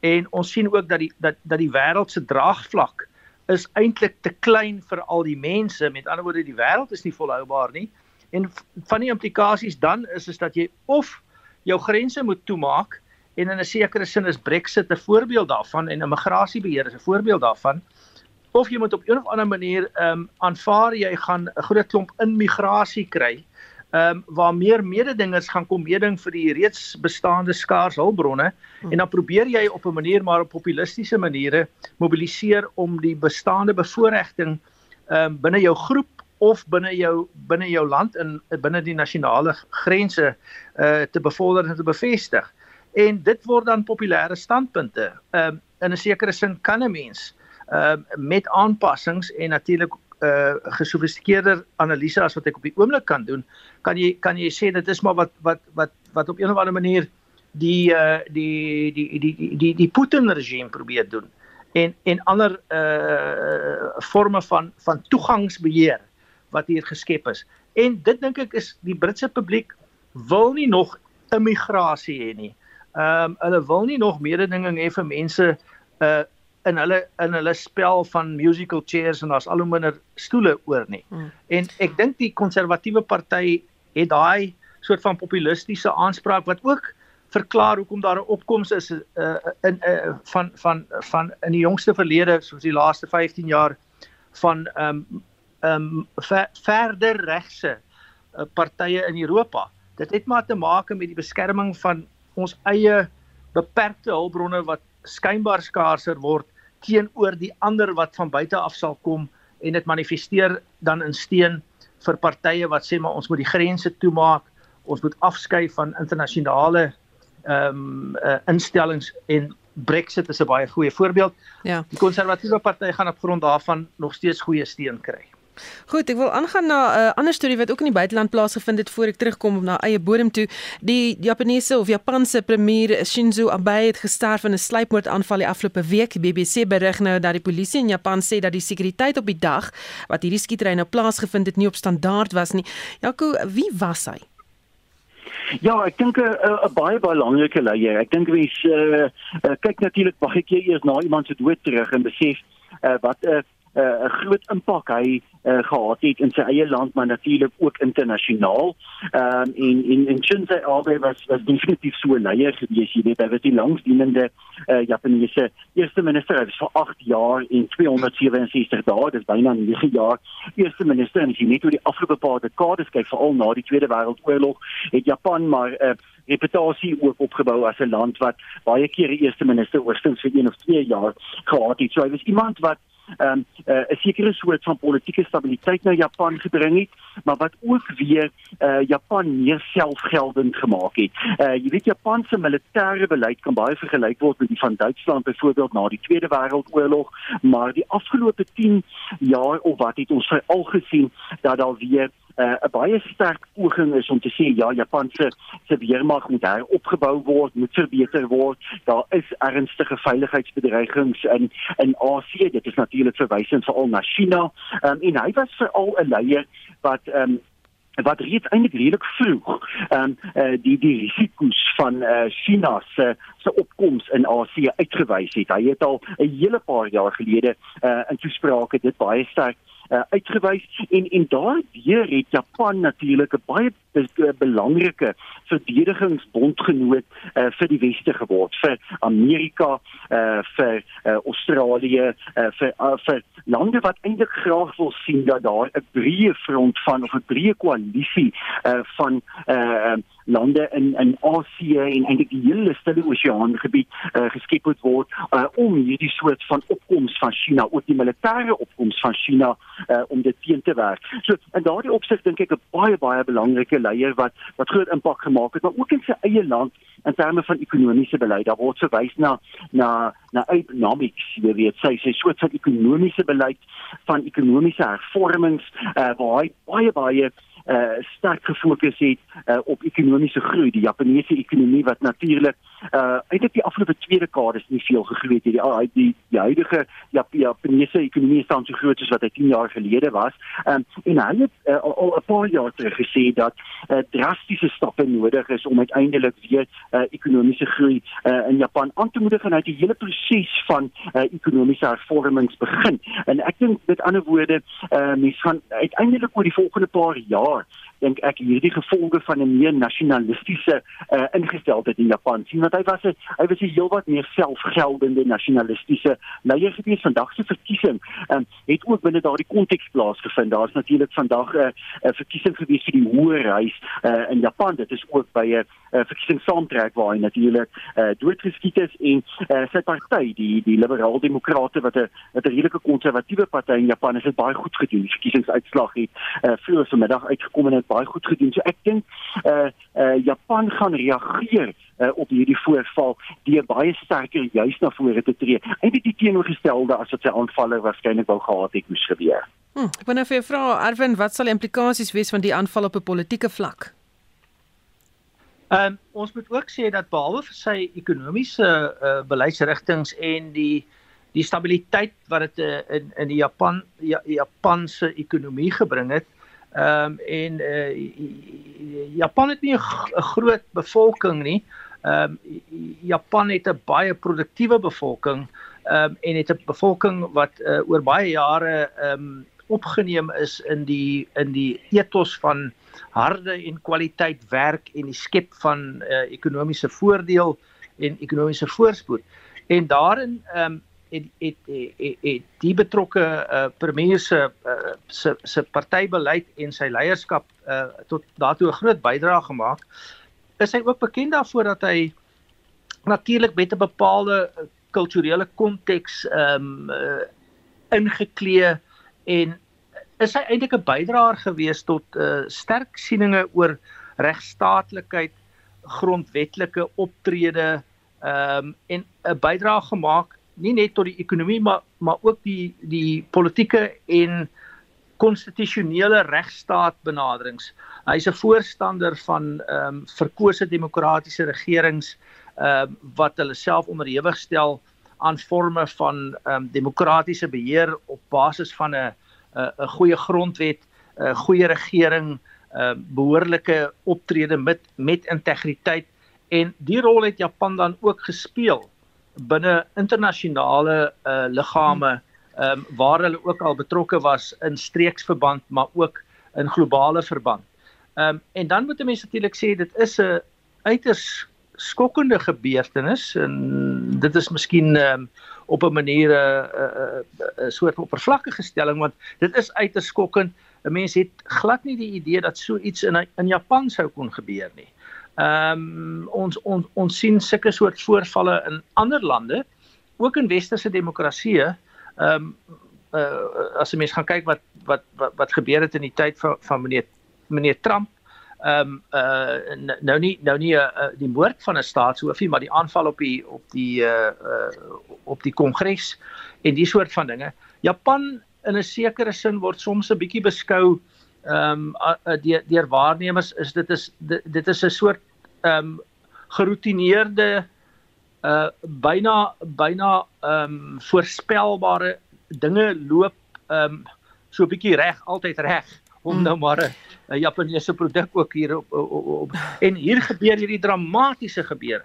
en ons sien ook dat die dat dat die wêreld se draagvlak is eintlik te klein vir al die mense. Met ander woorde, die wêreld is nie volhoubaar nie. En van die implikasies dan is is dat jy of jou grense moet toemaak en in 'n sekere sin is Brexit 'n voorbeeld daarvan en immigrasiebeheer is 'n voorbeeld daarvan of jy moet op 'n of ander manier ehm um, aanvaar jy gaan 'n groot klomp immigrasie kry ehm um, waar meer mededingers gaan kom meeding vir die reeds bestaande skaars hulpbronne hmm. en dan probeer jy op 'n manier maar op populistiese maniere mobiliseer om die bestaande bevoordiging ehm um, binne jou groep of binne jou binne jou land in binne die nasionale grense uh te bevorder en te bevestig. En dit word dan populêre standpunte. Ehm um, in 'n sekere sin kan 'n mens ehm uh, met aanpassings en natuurlik uh gesofistikeerde analise as wat ek op die oomblik kan doen, kan jy kan jy sê dit is maar wat wat wat wat op 'n of ander manier die uh die die die die die, die Putin regime probeer doen en en ander uh forme van van toegangsbeheer wat hier geskep is. En dit dink ek is die Britse publiek wil nie nog immigrasie hê nie. Ehm um, hulle wil nie nog mededinging hê vir mense uh in hulle in hulle spel van musical chairs en daar's al hoe minder stoele oor nie. Hmm. En ek dink die konservatiewe party het daai soort van populistiese aanspraak wat ook verklaar hoekom daar 'n opkoms is uh, in uh, van van van in die jongste verlede soos die laaste 15 jaar van ehm um, ehm um, ver, verder regse uh, partye in Europa. Dit het maar te maak met die beskerming van ons eie beperkte hulpbronne wat skynbaar skaarser word teenoor die ander wat van buite af sal kom en dit manifesteer dan in steen vir partye wat sê maar ons moet die grense toemaak, ons moet afskei van internasionale ehm um, uh, instellings en Brexit is 'n baie goeie voorbeeld. Ja. Die konservatiewe party gaan op grond daarvan nog steeds goeie steun kry. Goed, ek wil aangaan na 'n uh, ander storie wat ook in die buiteland plaasgevind het voor ek terugkom op na eie bodem toe. Die Japaneese of Japanse premier Shinzo Abe het gesterf in 'n sluipmoordaanval die afgelope week. Die BBC berig nou dat die polisie in Japan sê dat die sekuriteit op die dag wat hierdie skietery nou plaasgevind het nie op standaard was nie. Jaco, wie was hy? Ja, ek dink 'n uh, 'n baie belangrike leier. Ek dink mense uh, uh, kyk natuurlik baie keer eers na iemand se dood terug en besef uh, wat 'n uh, 'n uh, groot impak hy uh, gehad het in sy eie land maar natuurlik ook internasionaal. Ehm um, en en en Shinzo Abe was was definitief so 'n leier gewees, jy weet, hy was die langsdienende uh, Japaneese eerste minister hy was vir 8 jaar en 267 dae, dis byna 9 jaar eerste minister en as jy net oor die afgelope paar dekades kyk, veral na die Tweede Wêreldoorlog, het Japan maar 'n uh, reputasie ook opgebou as 'n land wat baie keer die eerste minister oorstens vir 1 of 2 jaar gehad het. So hy was iemand wat um, uh, 'n sekere soort van politieke stabiliteit na Japan gebring het, maar wat ook weer uh, Japan meer selfgeldend gemaak het. Uh, jy weet Japan se militêre beleid kan baie vergelyk word met die van Duitsland byvoorbeeld na die Tweede Wêreldoorlog, maar die afgelope 10 jaar of wat het ons veral gesien dat daar weer 'n baie sterk poging is om te sê ja, Japan se se weermag moet heropgebou word, moet verbeter word. Daar is ernstige veiligheidsbedreigings in in Asië. Dit is natuurlik verwysend veral na China. Um, en hy was veral 'n leier wat um, wat reeds eintlik redelik vroeg ehm um, uh, die die risiko's van uh, China se se opkoms in Asië uitgewys het. Hy het al 'n hele paar jaar gelede uh, in toesprake dit baie sterk uh, uitgewys en en daardeur het Japan natuurlik 'n baie belangrike verdedigingsbondgenoot uh, vir die weste geword vir Amerika uh, vir uh, Australië uh, vir uh, vir lande wat eintlik graag wil sien dat daar 'n breë front van of 'n breë koalisie uh, van uh, lande in in Asië en eintlik die hele stille oseaan gebied uh, geskep moet word uh, om hierdie soort van opkoms van China, ook die militêre opkoms van China uh, om dit teen te werk. So in daardie opsig dink ek 'n baie baie belangrike leier wat wat groot impak gemaak het, maar ook in sy eie land in terme van ekonomiese beleid. Daar word verwys na na na economics, jy weet, sy sê soort van ekonomiese beleid van ekonomiese hervormings uh, waar hy baie baie uh, sterk gefokus het uh, op ekonomiese groei, die Japaneese ekonomie wat natuurlik uh eintlik die afgelope twee dekades nie veel gegroei het hierdie die die, die huidige Jap Japaneese ekonomie staan so groot soos wat hy 10 jaar gelede was. Um, en hy het uh, al 'n paar jaar terug gesê dat uh, drastiese stappe nodig is om uiteindelik weer uh, ekonomiese groei uh, in Japan aan te moedig en het die hele proses van uh, ekonomiese hervormings begin. En ek dink met ander woorde uh, mense gaan uiteindelik oor die volgende paar jaar balance dink ek hierdie gevolge van 'n meer nasionalistiese uh, ingesteldheid in Japan. sien want hy was 'n hy was 'n heelwat meer selfgeldende nasionalistiese leier gewees. Vandag se verkiesing um, het ook binne daardie konteks plaasgevind. Daar's natuurlik vandag 'n uh, uh, verkiesing gewees vir die hoë reis uh, in Japan. Dit is ook by 'n uh, verkiesing saamtrek waar hy natuurlik uh, doodgeskiet is en uh, sy party die die liberaal demokrate wat 'n wat 'n redelike konservatiewe party in Japan is het baie goed gedoen. Die verkiesingsuitslag het uh, vroeër vanmiddag uitgekom en baie goed gedoen. So ek dink eh uh, eh uh, Japan gaan reageer uh, op hierdie voorval deur baie sterker juis na vore te tree. Eintlik die teenoorgestelde as wat sy aanvalle waarskynlik wou gehad het moes gebeur. Hm, ek wonder vir vrou Arvin, wat sal die implikasies wees van die aanval op 'n politieke vlak? Ehm um, ons moet ook sê dat behalwe vir sy ekonomiese uh, beleidsrigtinge en die die stabiliteit wat dit uh, in in die Japan ja, Japanse ekonomie gebring het, Ehm um, en uh, Japan het nie 'n groot bevolking nie. Ehm um, Japan het 'n baie produktiewe bevolking ehm um, en het 'n bevolking wat uh, oor baie jare ehm um, opgeneem is in die in die ethos van harde en kwaliteit werk en die skep van uh, ekonomiese voordeel en ekonomiese voorspoed. En daarin ehm um, het het, het, het, het die betrokke uh, premier se uh, se se partybeleid en sy leierskap uh, tot daartoe 'n groot bydrae gemaak. Is hy ook bekend daarvoor dat hy natuurlik met 'n bepaalde kulturele konteks ehm um, uh, ingeklee en is hy eintlik 'n bydraer gewees tot uh, sterk sieninge oor regstaatlikheid, grondwetlike optrede ehm um, en 'n bydrae gemaak nie net tot die ekonomie maar maar ook die die politieke en konstitusionele regstaat benaderings. Hy's 'n voorstander van ehm um, verkose demokratiese regerings ehm um, wat hulle self onderhewig stel aan forme van ehm um, demokratiese beheer op basis van 'n 'n goeie grondwet, 'n goeie regering, 'n uh, behoorlike optrede met met integriteit en die rol het Japan dan ook gespeel binne internasionale uh, liggame um, waar hulle ook al betrokke was in streeksverband maar ook in globale verband. Ehm um, en dan moet 'n mens natuurlik sê dit is 'n uiters skokkende gebeurtenis en dit is miskien um, op 'n manier 'n 'n soort oppervlakkige stelling want dit is uiters skokkend. 'n Mens het glad nie die idee dat so iets in in Japan sou kon gebeur nie. Ehm um, ons ons ons sien sulke soort voorvalle in ander lande, ook in westerse demokratieë. Ehm um, uh, as jy mens gaan kyk wat wat wat wat gebeur het in die tyd van van meneer meneer Trump. Ehm um, uh nou nie nou nie uh, die moord van 'n staatshoofie, maar die aanval op die op die uh, uh op die kongres en die soort van dinge. Japan in 'n sekere sin word soms 'n bietjie beskou ehm um, deur deur waarnemers is dit is dit, dit is 'n soort ehm um, geroutineerde uh byna byna ehm um, voorspelbare dinge loop ehm um, so 'n bietjie reg, altyd reg om mm. nou maar 'n Japaneese produk ook hier op, op, op, en hier gebeur hierdie dramatiese gebeure.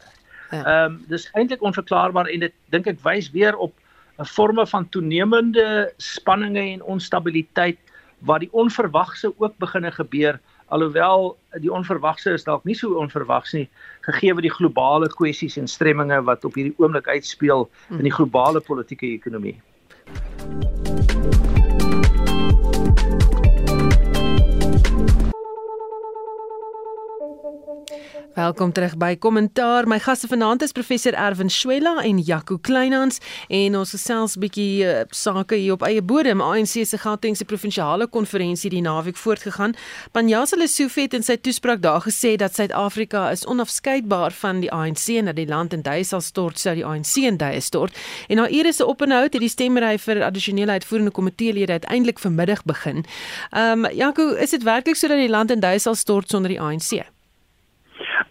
Ja. Ehm um, dis eintlik onverklaarbaar en dit dink ek wys weer op 'n vorme van toenemende spanninge en onstabiliteit wat die onverwagse ook begine gebeur alhoewel die onverwagse is dalk nie so onverwags nie gegee word die globale kwessies en stremminge wat op hierdie oomblik uitspeel in die globale politieke ekonomie. Welkom terug by Kommentaar. My gaste vanaand is professor Erwin Swela en Jaco Kleinhans en ons gesels bietjie uh, sake hier op eie bodem. ANC se Gautengse provinsiale konferensie die naweek voortgegaan. Panjasa Lesofie het in sy toespraak daar gesê dat Suid-Afrika is onafskeidbaar van die ANC en dat die land in duie sal stort sou die ANC in duie stort. En na ure se openhoud het die stemmery vir addisionele uitvoerende komiteelede uiteindelik vanmiddag begin. Ehm um, Jaco, is dit werklik so dat die land in duie sal stort sonder die ANC?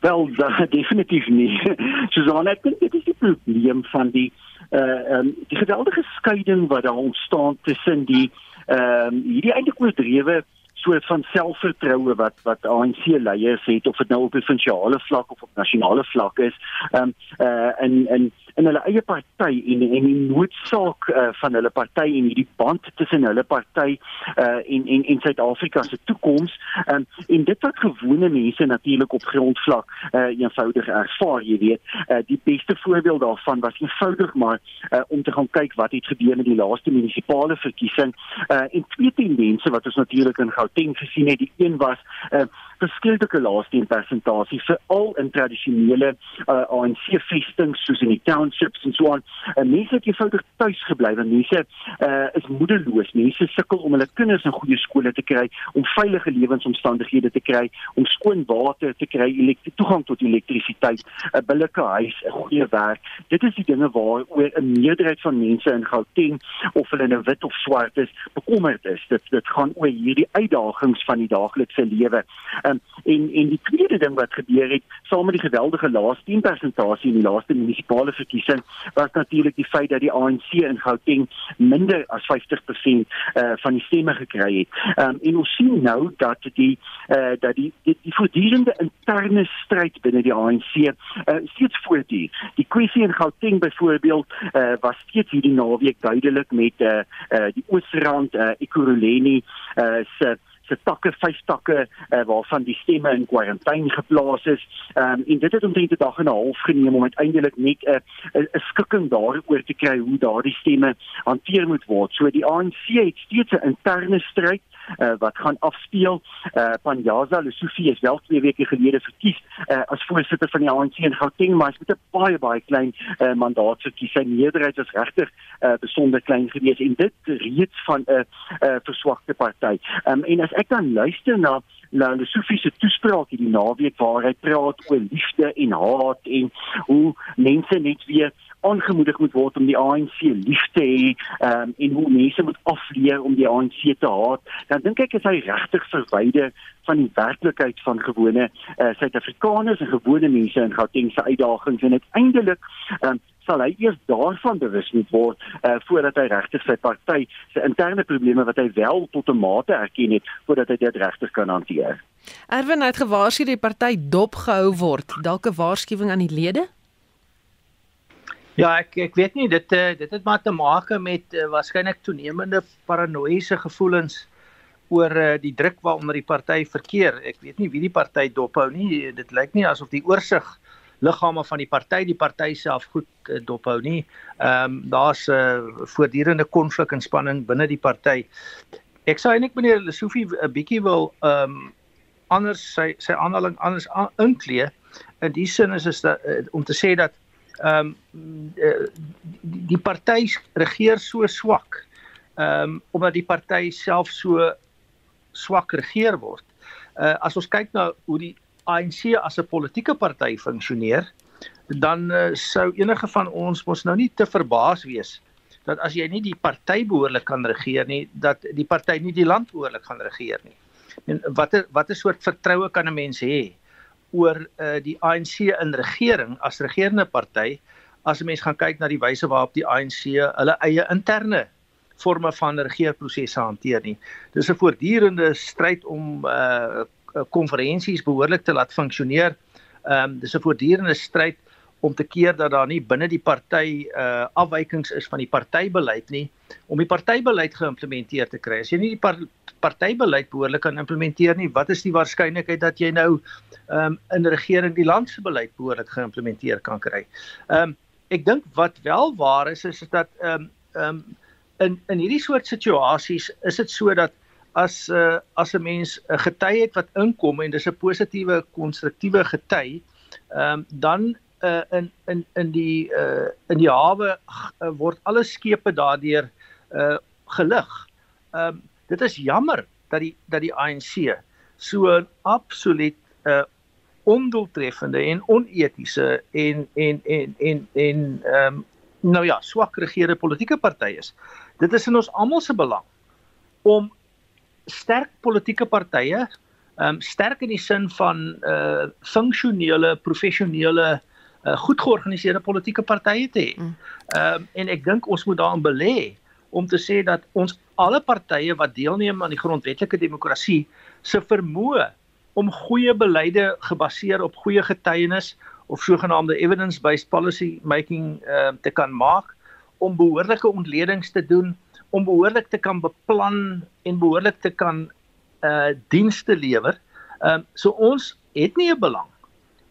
Wel, da, definitief nie. [laughs] Susan, ek dink dit is die probleem van die uh um, die geweldige skeiding wat daar ontstaan tussen die ehm um, hierdie eintlik oordrewe soort van selfvertroue wat wat ANC leiers het of dit nou op provinsiale vlak of op nasionale vlak is. Ehm um, uh in in in hulle eie party en en die noodsaak uh, van hulle party en hierdie band tussen hulle party uh, en en en Suid-Afrika se toekoms um, en dit wat gewone mense natuurlik op grondvlak uh, eenvoudig ervaar jy weet. Uh, die beste voorbeeld daarvan was eenvoudig maar uh, om te gaan kyk wat het gebeur met die laaste munisipale verkiesing. Uh, en twee tendense wat ons natuurlik in Gauteng gesien het. Die een was uh, verskillende laaste persentasie veral in tradisionele uh, ANC vestings soos in die townships en so aan. En mense het eenvoudig tuis gebly want mense uh, is moedeloos. Mense sukkel om hulle kinders in goeie skole te kry, om veilige lewensomstandighede te kry, om skoon water te kry, toegang tot elektrisiteit, 'n billike huis, 'n goeie werk. Dit is die dinge waaroor 'n meerderheid van mense in Gauteng of hulle nou wit of swart is, bekommerd is. Dit dit gaan oor hierdie uitdagings van die daaglikse lewe. Uh, Um, en en die tweede ding wat gebeur het, saam met die geweldige laaste 10 persentasie in die laaste munisipale verkiesing, was natuurlik die feit dat die ANC in Gauteng minder as 50% uh, van die stemme gekry het. Um, en ons sien nou dat die uh, dat die die, die voortdurende interne stryd binne die ANC uh, steeds voortduur. Die kwessie in Gauteng byvoorbeeld uh, was steeds hierdie naweek duidelik met uh, uh, die Oosrand uh, Ekurhuleni uh, se se takke, vyf takke uh, waarvan die stemme in kwarantyne geplaas is. Ehm um, en dit het omtrent 'n dag en 'n half geneem om uiteindelik net 'n uh, 'n skikking daaroor te kry hoe daardie stemme hanteer moet word. So die ANC het steeds 'n interne stryd uh, wat gaan afspeel. Uh, Panjaza Lesufi is wel twee weke gelede verkies uh, as voorsitter van die ANC in Gauteng, maar hy het 'n baie baie klein uh, mandaat verkies. Sy meerderheid was regtig uh, besonder klein geweest en dit reeds van 'n uh, uh, verswakte party. Um, en as ek dan luister na na Lesufi se toespraak hierdie naweek waar hy praat oor liefde en haat en hoe mense net weer aangemoedig moet word om die ANC lief te hê um, en hoe mense moet afleer om die ANC te haat, dan dink ek is hy regtig verwyder van die werklikheid van gewone uh, Suid-Afrikaners en gewone mense in Gauteng se uitdagings en uiteindelik um, sal hy eers daarvan bewus moet word uh, voordat hy regtig sy party se interne probleme wat hy wel tot 'n mate erken het voordat hy dit regtig kan hanteer. Erwin het gewaarsku die party dopgehou word. Dalk 'n waarskuwing aan die lede? Ja, ek ek weet nie dit uh, dit het maar te maak met uh, waarskynlik toenemende paranoïese gevoelens oor uh, die druk waaronder die party verkeer. Ek weet nie wie die party dophou nie. Dit lyk nie asof die oorsig liggame van die party die party self goed uh, dophou nie. Ehm um, daar's 'n uh, voortdurende konflik en spanning binne die party. Ek sou eintlik meneer Lesofie 'n bietjie wil ehm um, anders sy sy aanhaling anders inklee. In die sin is dit uh, om te sê dat ehm um, die, die party regeer so swak. Ehm um, omdat die party self so swak regeer word. Uh as ons kyk na hoe die ANC as 'n politieke party funksioneer, dan uh, sou enige van ons mos nou nie te verbaas wees dat as jy nie die party behoorlik kan regeer nie, dat die party nie die land behoorlik gaan regeer nie. En watter watter soort vertroue kan 'n mens hê oor uh, die ANC in regering as regerende party as 'n mens gaan kyk na die wyse waarop die ANC hulle eie interne forme van regeerprosesse hanteer nie. Dis 'n voortdurende stryd om uh konferensies behoorlik te laat funksioneer. Ehm um, dis 'n voortdurende stryd om te keer dat daar nie binne die party uh afwykings is van die partybeleid nie om die partybeleid geïmplementeer te kry. As jy nie die par partybeleid behoorlik kan implementeer nie, wat is die waarskynlikheid dat jy nou ehm um, in regering die land se beleid behoorlik geïmplementeer kan kry? Ehm um, ek dink wat wel waar is is dat ehm um, ehm um, in in hierdie soort situasies is dit so dat as uh, as 'n mens 'n gety het wat inkom en dis 'n positiewe konstruktiewe gety, ehm um, dan uh, in in in die uh, in die hawe uh, word alle skepe daardeur uh, gelig. Ehm um, dit is jammer dat die dat die ANC so 'n absoluut uh, ondoeltreffende en onetiese en en en en en ehm um, nou ja, swak regerende politieke party is. Dit is in ons almal se belang om sterk politieke partye, ehm um, sterk in die sin van uh funksionele, professionele uh, goed georganiseerde politieke partye te hê. Mm. Ehm um, en ek dink ons moet daarin belê om te sê dat ons alle partye wat deelneem aan die grondwetlike demokrasie se vermoë om goeie beleide gebaseer op goeie getuienis of sogenaamde evidence-based policy making uh, te kan maak om behoorlike ontledings te doen, om behoorlik te kan beplan en behoorlik te kan uh dienste lewer. Ehm um, so ons het nie 'n belang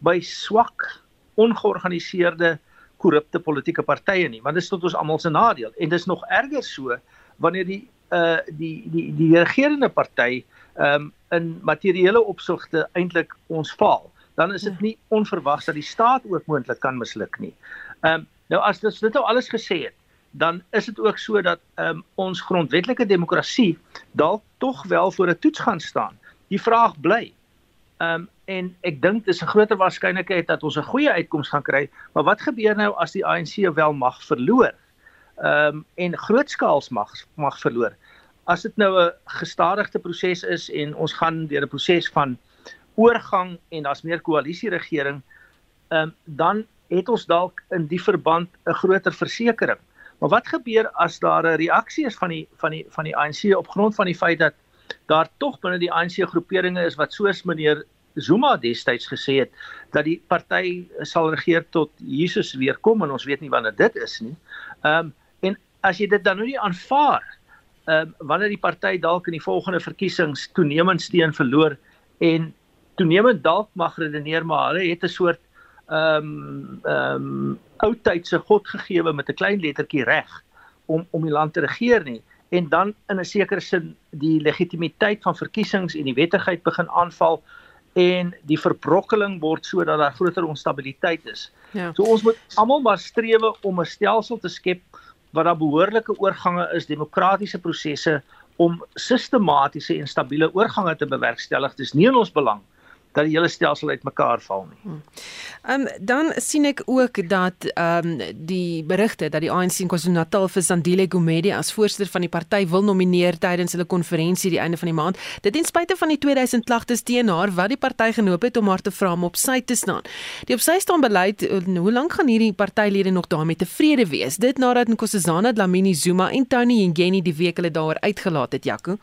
by swak ongeorganiseerde korrupte politieke partye nie want dit is tot ons almal se nadeel en dis nog erger so wanneer die uh die die die regerende party um in materiële opsigte eintlik ons faal dan is dit nie onverwags dat die staat ook moontlik kan misluk nie. Um nou as dit dit nou alles gesê het dan is dit ook so dat um ons grondwetlike demokrasie dalk tog wel voor 'n toets gaan staan. Die vraag bly, um en ek dink dis 'n groter waarskynlikheid dat ons 'n goeie uitkoms gaan kry, maar wat gebeur nou as die ANC wel mag verloor? Ehm um, en grootskaals mag mag verloor. As dit nou 'n gestadigde proses is en ons gaan deur 'n proses van oorgang en daar's meer koalisieregering, ehm um, dan het ons dalk in die verband 'n groter versekering. Maar wat gebeur as daar 'n reaksie is van die van die van die ANC op grond van die feit dat daar tog binne die ANC groeperinge is wat soos meneer Zuma destyds gesê het dat die party sal regeer tot Jesus weer kom en ons weet nie wanneer dit is nie. Ehm um, en as jy dit dan nou nie aanvaar ehm uh, wanneer die party dalk in die volgende verkiesings toenemend steun verloor en toenemend dalk mag redeneer maar hulle het 'n soort ehm um, ehm um, oudtydse godgegewe met 'n klein lettertjie reg om om die land te regeer nie en dan in 'n sekere sin die legitimiteit van verkiesings en die wettigheid begin aanval en die verbrokkeling word sodat daar groter onstabiliteit is. Ja. So ons moet almal maar strewe om 'n stelsel te skep waar daar behoorlike oorgange is, demokratiese prosesse om sistematiese en stabiele oorgange te bewerkstellig. Dis nie in ons belang dat die hele stelsel uitmekaar val nie. Ehm um, dan sien ek ook dat ehm um, die berigte dat die ANC in KwaZulu-Natal vir Sandile Gumede as voorsitter van die party wil nomineer tydens hulle konferensie die einde van die maand. Dit ten spyte van die 2000 klagtes teen haar wat die party genoop het om haar te vra om op sy te staan. Die op sy staan beleid, hoe lank gaan hierdie partylede nog daarmee tevrede wees? Dit nadat Nkosazana Dlamini Zuma en Tony Ngeni die week hulle daaroor uitgelaat het, Jaco.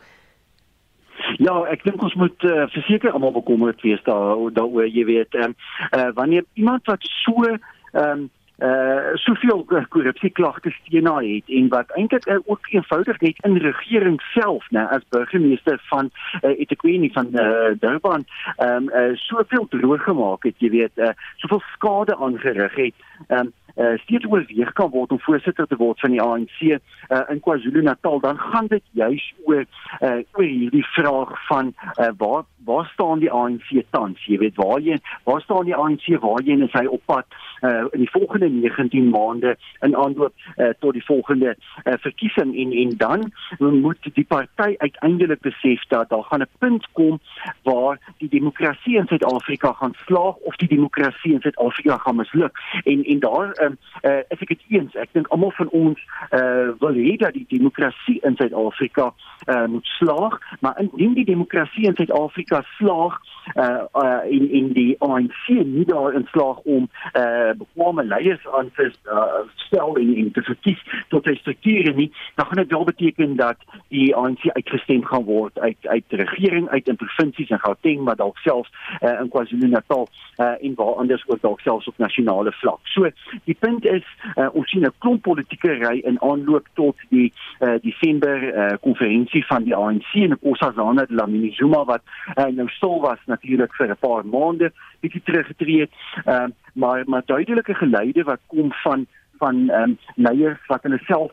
Ja, ek dink ons moet uh, verseker almal bekommerd wees daar daaroor, jy weet, ehm uh, wanneer iemand wat so ehm um, uh soveel korrupsie klagtes teen haar het en wat eintlik uh, ook eenvoudig net in regering self nê as burgemeester van uh, eThekwini van uh, Durban ehm um, uh, soveel droog gemaak het jy weet uh, soveel skade aangerig het um, uh, steeds oorweeg kan word om voorsitter te word van die ANC uh, eh, in KwaZulu-Natal. Dan gaan dit juis oor uh, oor hierdie vraag van uh, waar waar staan die ANC tans? Jy weet waar jy waar staan die ANC waar jy is hy op pad uh, in die volgende 19 maande in aanloop uh, tot die volgende uh, verkiesing? En en dan moet die party uiteindelik besef dat daar gaan 'n punt kom waar die demokrasie in Suid-Afrika gaan slaag of die demokrasie in Suid-Afrika gaan misluk. En en daar uh, uh, is ek dit eens. Ek dink almal van ons uh, wil hê dat die demokrasie in Suid-Afrika moet slaag, maar indien die demokrasie in Suid-Afrika slaag uh, uh, in in die ANC nie daar in slaag om uh, bekwame leiers aan te uh, stel en in te verkies tot hy strukture nie, dan gaan dit wel beteken dat die ANC uitgestem gaan word uit uit die regering uit in provinsies en Gauteng maar dalk selfs uh, in KwaZulu-Natal uh, en waar anders ook dalk selfs op nasionale vlak. So die punt is uh, ons sien 'n klomp politieke ry in aanloop tot die uh, Desember uh, konferensie van die ANC en Nkosazana Dlamini Zuma wat uh, nou stil was natuurlik vir 'n paar maande bietjie teruggetree het. Uh, maar maar duidelike geleide wat kom van van ehm um, leiers wat hulle self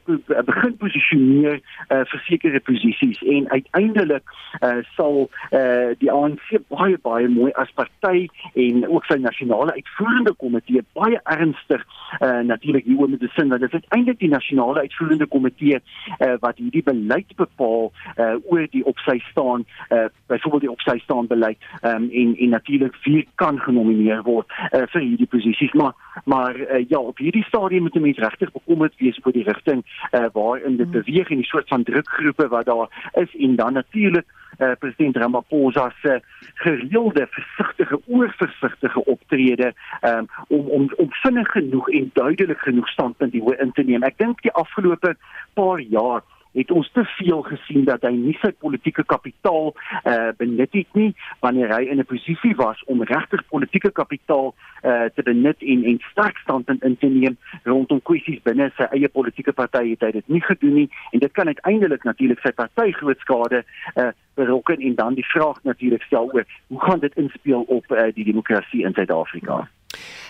begin posisioneer uh, vir sekere posisies. En uiteindelik uh, sal uh, die ANC baie baie mooi as party en ook sy nasionale uitvoerende komitee baie ernstig uh, natuurlik hieroor met besin want dit is eintlik die nasionale uitvoerende komitee uh, wat hierdie beleid bepaal uh, oor die op sy staan uh, byvoorbeeld die op sy staan beleid um, en en natuurlik wie kan genomineer word uh, vir hierdie posisies. Maar maar uh, ja op hierdie stadium moet 'n mens regtig bekommerd wees oor die rigting uh, waarin dit hmm. beweeg en die soort van drukgroepe wat daar is en dan natuurlik uh, president Ramaphosa se gereelde versigtige oorversigtige optrede um, om om om vinnig genoeg en duidelik genoeg standpunt hier in te neem. Ek dink die afgelope paar jaar het ons te veel gesien dat hy nie sy politieke kapitaal uh benut het nie wanneer hy in 'n posisie was om regtig politieke kapitaal uh te benut en en sterk standpunt in te neem rondom kwessies binne sy eie politieke party het hy dit nie gedoen nie. En dit kan uiteindelik natuurlik sy party groot skade uh berokken en dan die vraag natuurlik stel oor hoe gaan dit inspel op uh, die demokrasie in Suid-Afrika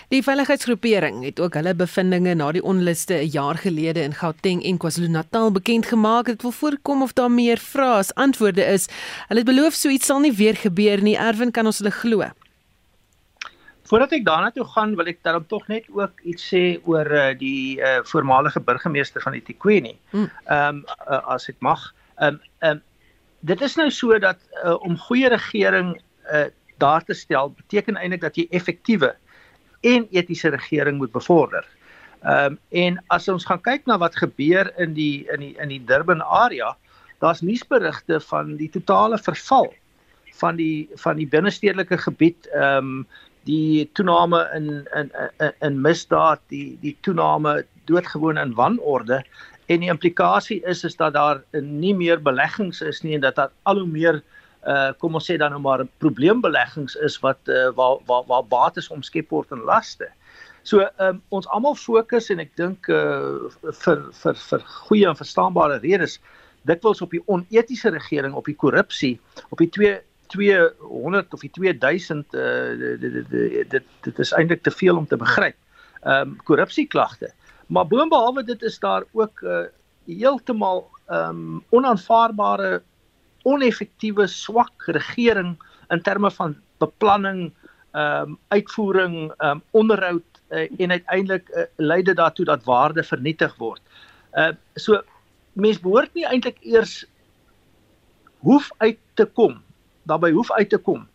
Die veiligheidsgroepering het ook hulle bevindinge na die onluste 'n jaar gelede in Gauteng en KwaZulu-Natal bekend gemaak. Dit wil voorkom of daar meer vrae as antwoorde is. Hulle het beloof so iets sal nie weer gebeur nie. Erwin kan ons hulle glo. Voordat ek daarna toe gaan, wil ek dan tog net ook iets sê oor uh, die uh, voormalige burgemeester van eThekwini. Hmm. Ehm um, uh, as ek mag. Ehm um, ehm um, dit is nou so dat uh, om goeie regering uh, daar te stel beteken eintlik dat jy effektiewe en etiese regering moet bevorder. Ehm um, en as ons gaan kyk na wat gebeur in die in die in die Durban area, daar's nuusberigte van die totale verval van die van die binnestedelike gebied ehm um, die toename in in in, in misdaad, die die toename doodgewoon in wanorde en die implikasie is is dat daar nie meer beleggings is nie en dat daar al hoe meer uh kom ons sê dan nou maar probleembeleggings is wat uh waar waar waar bates omskep word in laste. So um ons almal fokus en ek dink uh vir vir vir goeie en verstaanbare redes dikwels op die onetiese regering, op die korrupsie, op die 2 200 of die 2000 uh, dit dit dit is eintlik te veel om te begryp. Ehm um, korrupsieklagte. Maar boonbehalwe dit is daar ook uh, heeltemal ehm um, onaanvaarbare oneffektiewe swak regering in terme van beplanning, ehm um, uitvoering, ehm um, onderhoud uh, en uiteindelik uh, lei dit daartoe dat waarde vernietig word. Uh so mens behoort nie eintlik eers hoef uit te kom daarbey hoef uit te kom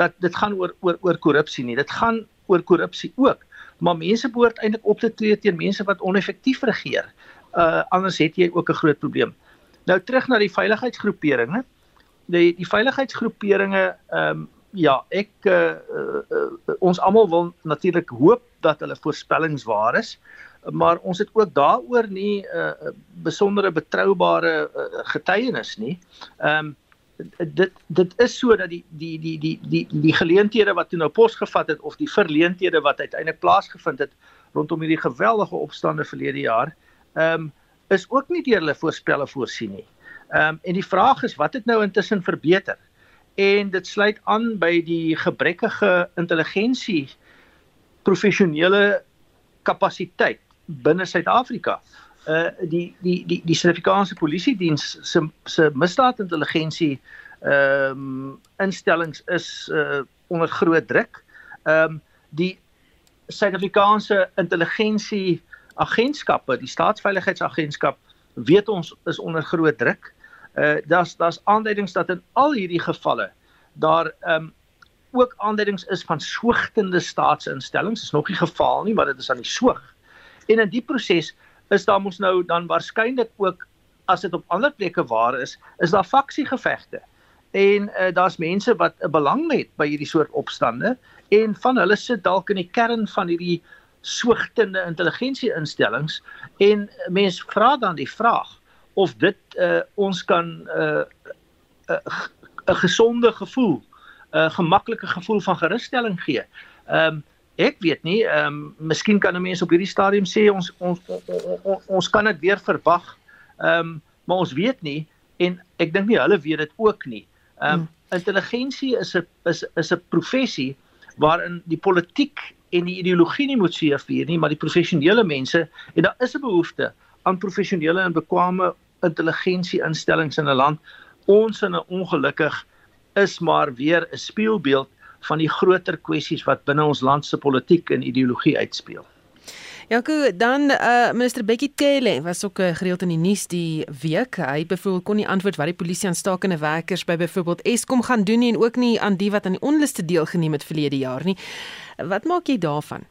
dat dit gaan oor oor oor korrupsie nie. Dit gaan oor korrupsie ook maar mense behoort eintlik op te tree teen mense wat oneffektief regeer. Uh anders het jy ook 'n groot probleem. Nou terug na die veiligheidsgroeperinge die die veiligheidsgroeperinge ehm um, ja ek uh, uh, uh ons almal wil natuurlik hoop dat hulle voorspellings waar is maar ons het ook daaroor nie 'n uh, besondere betroubare uh, getuienis nie. Ehm um, dit dit is so dat die die die die die die geleenthede wat toe nou posgevat het of die verleenthede wat uiteindelik plaasgevind het rondom hierdie geweldige opstande verlede jaar ehm um, is ook nie deur hulle voorspelle voorsien nie. Ehm um, en die vraag is wat het nou intussen verbeter? En dit sluit aan by die gebrekkige intelligensie professionele kapasiteit binne Suid-Afrika. Uh die die die die Suid-Afrikaanse Polisie diens se se misdaadintelligensie ehm um, instellings is uh onder groot druk. Ehm um, die Suid-Afrikaanse intelligensie agentskappe, die staatsveiligheidsagentskap weet ons is onder groot druk. Uh daar's daar's aanduidings dat in al hierdie gevalle daar ehm um, ook aanduidings is van soogtende staatsinstellings. Is nog nie geval nie, maar dit is aan die soog. En in die proses is daar mos nou dan waarskynlik ook as dit op ander plekke waar is, is daar faksiegevegte. En uh, daar's mense wat 'n belang het by hierdie soort opstande en van hulle sit dalk in die kern van hierdie soogtende intelligensie instellings en mense vra dan die vraag of dit uh, ons kan 'n uh, 'n uh, uh, gesonde gevoel 'n gemaklike gevoel van gerusstelling gee. Ehm um, ek weet nie, ehm um, miskien kan 'n mens op hierdie stadium sê ons ons ons, ons kan dit weer verwag. Ehm um, maar ons weet nie en ek dink nie hulle weet dit ook nie. Ehm um, hmm. intelligensie is 'n is is 'n professie waarin die politiek en die ideologie nie moet seëvier nie, maar die professionele mense en daar is 'n behoefte aan professionele en bekwame intelligensie instellings in 'n land. Ons in 'n ongelukkig is maar weer 'n spieelbeeld van die groter kwessies wat binne ons land se politiek en ideologie uitspeel. Jaco, dan uh, minister Bekkie Cele was ook uh, gereeld in die nuus die week. Hy byvoorbeeld kon nie antwoord wat die polisie aan stakende werkers by byvoorbeeld Eskom gaan doen nie en ook nie aan die wat aan die onluste deelgeneem het verlede jaar nie. Wat maak jy daarvan?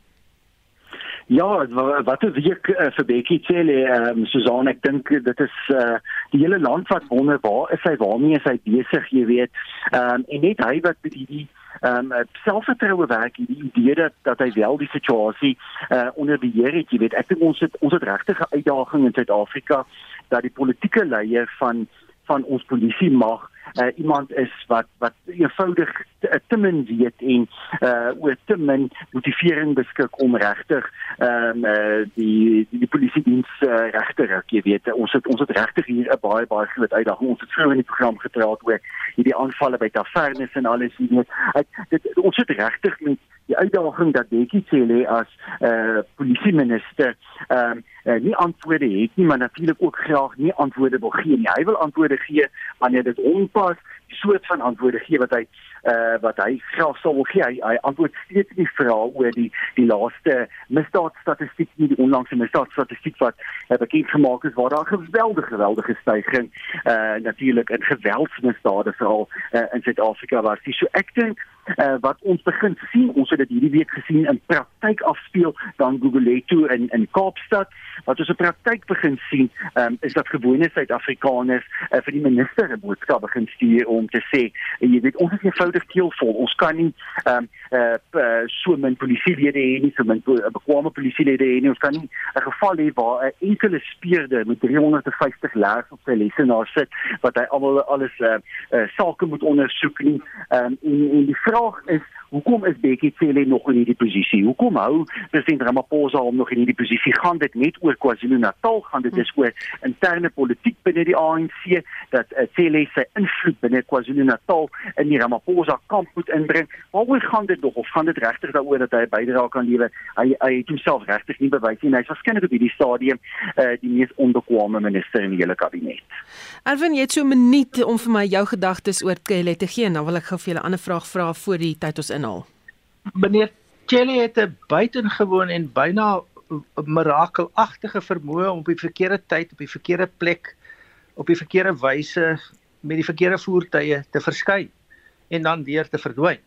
Ja, wat is hier uh, vir Bekkie Cele, um, Susan, ek dink dit is uh, die hele land wat wonder waar is hy, waarmee is hy besig, jy weet. Ehm um, en net hy wat die die ehm um, selfvertroue werk die idee dat dat hy wel die situasie uh, onder beheer het jy weet ek dink ons het ons het regtige uitdaging in Suid-Afrika dat die politieke leier van van ons polisie mag uh, iemand is wat wat eenvoudig te, eh, te min weet en uh oor te min motivering beskik om regtig ehm um, uh, die die, die polisie diens uh, regtig jy weet. Ons het ons het regtig hier 'n baie baie groot uitdaging. Ons het vroeër in die program gepraat oor hierdie aanvalle by tavernes en alles weet. Ek, dit, ons het regtig met die uitdaging dat Bekkie Cele as eh uh, polisie minister ehm um, uh, nie antwoorde het nie, maar natuurlik ook graag nie antwoorde wil gee nie. Hy wil antwoorde gee wanneer dit onpas, die soort van antwoorde gee wat hy uh wat hy graag sou wil gee. Hy, hy antwoord steeds nie vrae oor die die laaste misdaadstatistiek nie, die onlangse misdaadstatistiek wat uh, bekend gemaak is waar daar geweldige geweldige stygings uh natuurlik in geweldsmisdade veral uh, in Suid-Afrika was. So ek dink uh, wat ons begin sien, ons het dit hierdie week gesien in praktyk afspeel dan Guguletu in in Kaapstad wat ons 'n praktyk begin sien um, is dat gewone Suid-Afrikaners uh, vir die minister 'n boodskap begin stuur om om te sê jy weet ons is eenvoudig teelvol ons kan nie ehm um, uh, uh, so min polisielede hê nie so min uh, bekwame polisielede hê nie ons kan nie 'n geval hê waar 'n enkele speurder met 350 leers op sy lesenaar sit wat hy almal alles uh, uh, sake moet ondersoek nie um, en en die vraag is Hoekom is Bekkie Cele nog in hierdie posisie? Hoekom hou president Ramaphosa hom nog in hierdie posisie? Gaan dit net oor KwaZulu-Natal? Gaan dit is oor interne politiek binne die ANC dat uh, Cele sy invloed binne KwaZulu-Natal in die Ramaphosa kamp moet inbring? Waaroor gaan dit nog of gaan dit regtig daaroor dat hy bydra kan lewer? Hy hy het homself regtig nie bewys nie. Hy's waarskynlik op hierdie stadium uh, die mees onbekwame minister in die hele kabinet. Erwin, jy het so 'n minuut om vir my jou gedagtes oor Cele te gee. Dan wil ek gou vir julle 'n ander vraag vra voor die tyd ons in inhaal. Meneer Kelly het 'n buitengewoon en byna mirakelagtige vermoë om op die verkeerde tyd op die verkeerde plek op die verkeerde wyse met die verkeerde voertuie te verskyn en dan weer te verdwyn.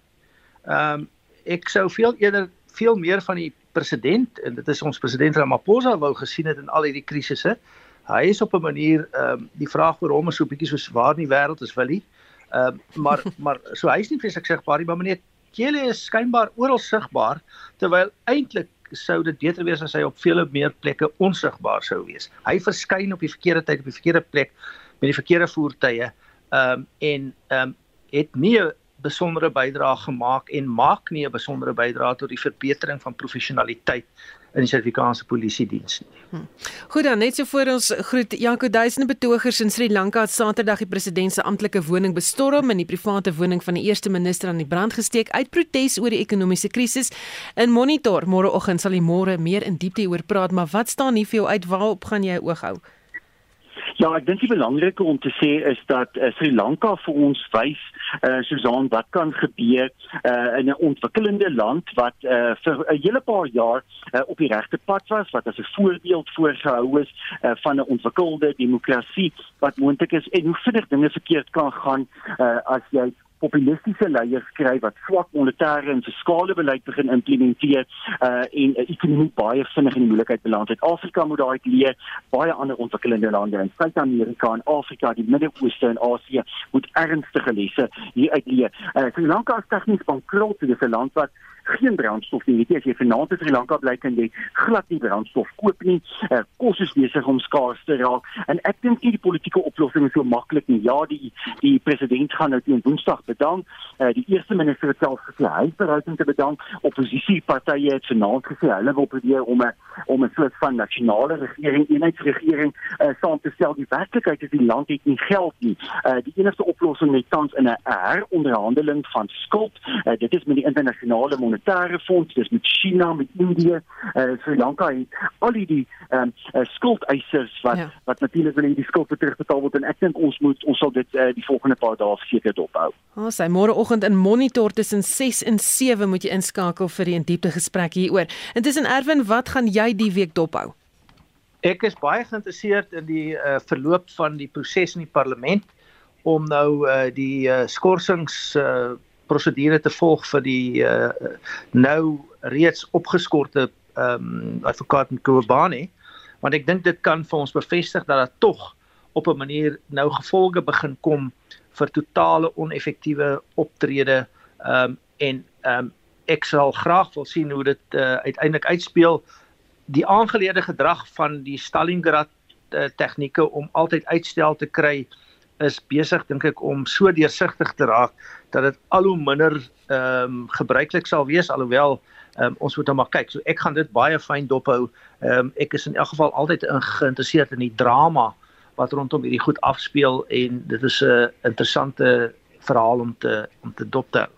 Ehm um, ek sou veel eerder veel meer van die president en dit is ons president Ramaphosa wou gesien het in al hierdie krisisse. Hy is op 'n manier ehm um, die vraag vir hom is so 'n bietjie soos waar in die wêreld is Willie. Ehm um, maar [laughs] maar so hy is nie vreeslik sigbaar nie, maar meneer Kelly is skynbaar oral sigbaar terwyl eintlik sou dit beter wees as hy op vele meer plekke onsigbaar sou wees. Hy verskyn op die verkeerde tyd op die verkeerde plek met die verkeerde voertuie ehm um, en ehm um, het nie 'n besondere bydrae gemaak en maak nie 'n besondere bydrae tot die verbetering van professionaliteit in die Suid-Afrikaanse Polisie diens nie. Hm. Goed dan, net so voor ons groet Janko duisende betogers in Sri Lanka het Saterdag die president se amptelike woning bestorm en die private woning van die eerste minister aan die brand gesteek uit protes oor die ekonomiese krisis. In Monitor môreoggend sal hy môre meer in diepte oor praat, maar wat staan hier vir jou uit? Waarop gaan jy oog hou? Ja, ek dink die belangrike om te sê is dat uh, Sri Lanka vir ons wys uh Susan wat kan gebeur uh in 'n ontwikkelende land wat uh vir 'n hele paar jaar uh, op die regte pad was wat as 'n voorbeeld voorgehou is uh van 'n ontwikkelde demokrasie wat moontlik is en hoe vinnig dinge verkeerd kan gaan uh as jy populistiese leiers kry wat swak monetêre en fiskale beleid begin implementeer uh en 'n uh, ekonomie baie vinnig in die moeilikheid beland het. Afrika moet daai leer, baie ander ontwikkelende lande in Suid-Amerika en Afrika, die Midde-Ooste en Asië moet ernstige lesse hier uit leer. Uh Sri Lanka is tegnies bankrot, dit is 'n land wat geen brandstof nie. Weet jy as jy vanaand in Sri Lanka bly kan jy glad nie brandstof koop nie. Uh, kos is besig om skaars te raak en ek dink nie die politieke oplossing is so maklik nie. Ja, die die president gaan nou teen Woensdag bedank. Uh, die eerste minister het self gesê hy is bereid om te bedank. Opposisiepartye het vanaand gesê hulle wil probeer om 'n om 'n soort van nasionale regering, eenheidsregering uh, saam te stel. Die werklikheid is die land het nie geld nie. Uh, die enigste oplossing lê tans in 'n heronderhandeling van skuld. Uh, dit is met die internasionale monetaire fonds, dis met China, met Indië, uh, Sri Lanka en al die ehm uh, skuldeisers wat ja. wat natuurlik wil hê die skuld terugbetaal word en ek dink ons moet ons sal dit uh, die volgende paar dae seker dophou. Ons oh, sê môreoggend in Monitor tussen 6 en 7 moet jy inskakel vir die diepte gesprek hieroor. Intussen Erwin, wat gaan jy die week dophou? Ek is baie geïnteresseerd in die uh, verloop van die proses in die parlement om nou uh, die uh, skorsings uh, prosedure te volg vir die uh, nou reeds opgeskorte ehm um, advokaat Nkobane. Want ek dink dit kan vir ons bevestig dat dit tog op 'n manier nou gevolge begin kom vir totale oneffektiewe optrede. Ehm um, en ehm um, ek sal graag wil sien hoe dit uh, uiteindelik uitspeel. Die aangeleerde gedrag van die Stalingrad uh, tegnieke om altyd uitstel te kry is besig dink ek om so deursigtig te raak dat dit al hoe minder ehm um, gebruiklik sal wees alhoewel um, ons moet nou maar kyk. So ek gaan dit baie fyn dophou. Ehm um, ek is in elk geval altyd geïnteresseerd in die drama wat rondom hierdie goed afspeel en dit is 'n interessante verhaal om te om te dop te hou.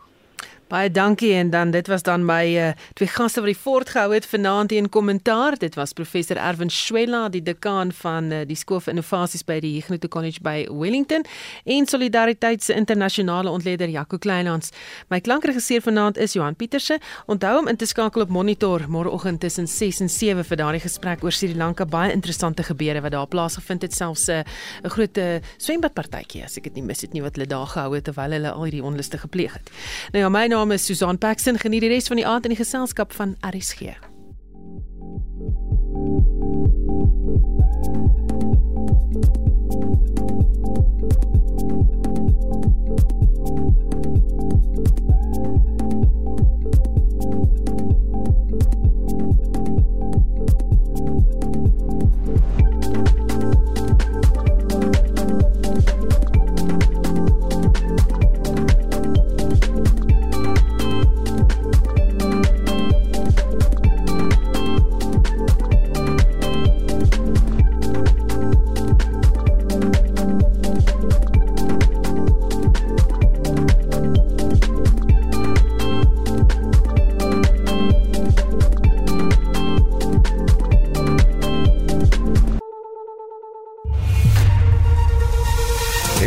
Baie dankie en dan dit was dan my uh, twee gaste wat die voortgehou het vanaand in kommentaar. Dit was professor Erwin Schwella, die dekaan van uh, die skool vir innovasies by die Huguenot College by Wellington en Solidariteit se internasionale ontleder Jaco Kleinhans. My klankregisseur vanaand is Johan Pieterse. Onthou om in te skakel op Monitor môreoggend tussen 6 en 7 vir daardie gesprek oor Sri Lanka. Baie interessante gebeure wat daar plaasgevind het, selfs eh, 'n uh, groot uh, swembadpartytjie as ek dit nie mis het nie wat hulle daar gehou het terwyl hulle al hierdie onluste gepleeg het. Nou ja, my naam is Susan Paxton. Geniet die res van die aand in die geselskap van RSG.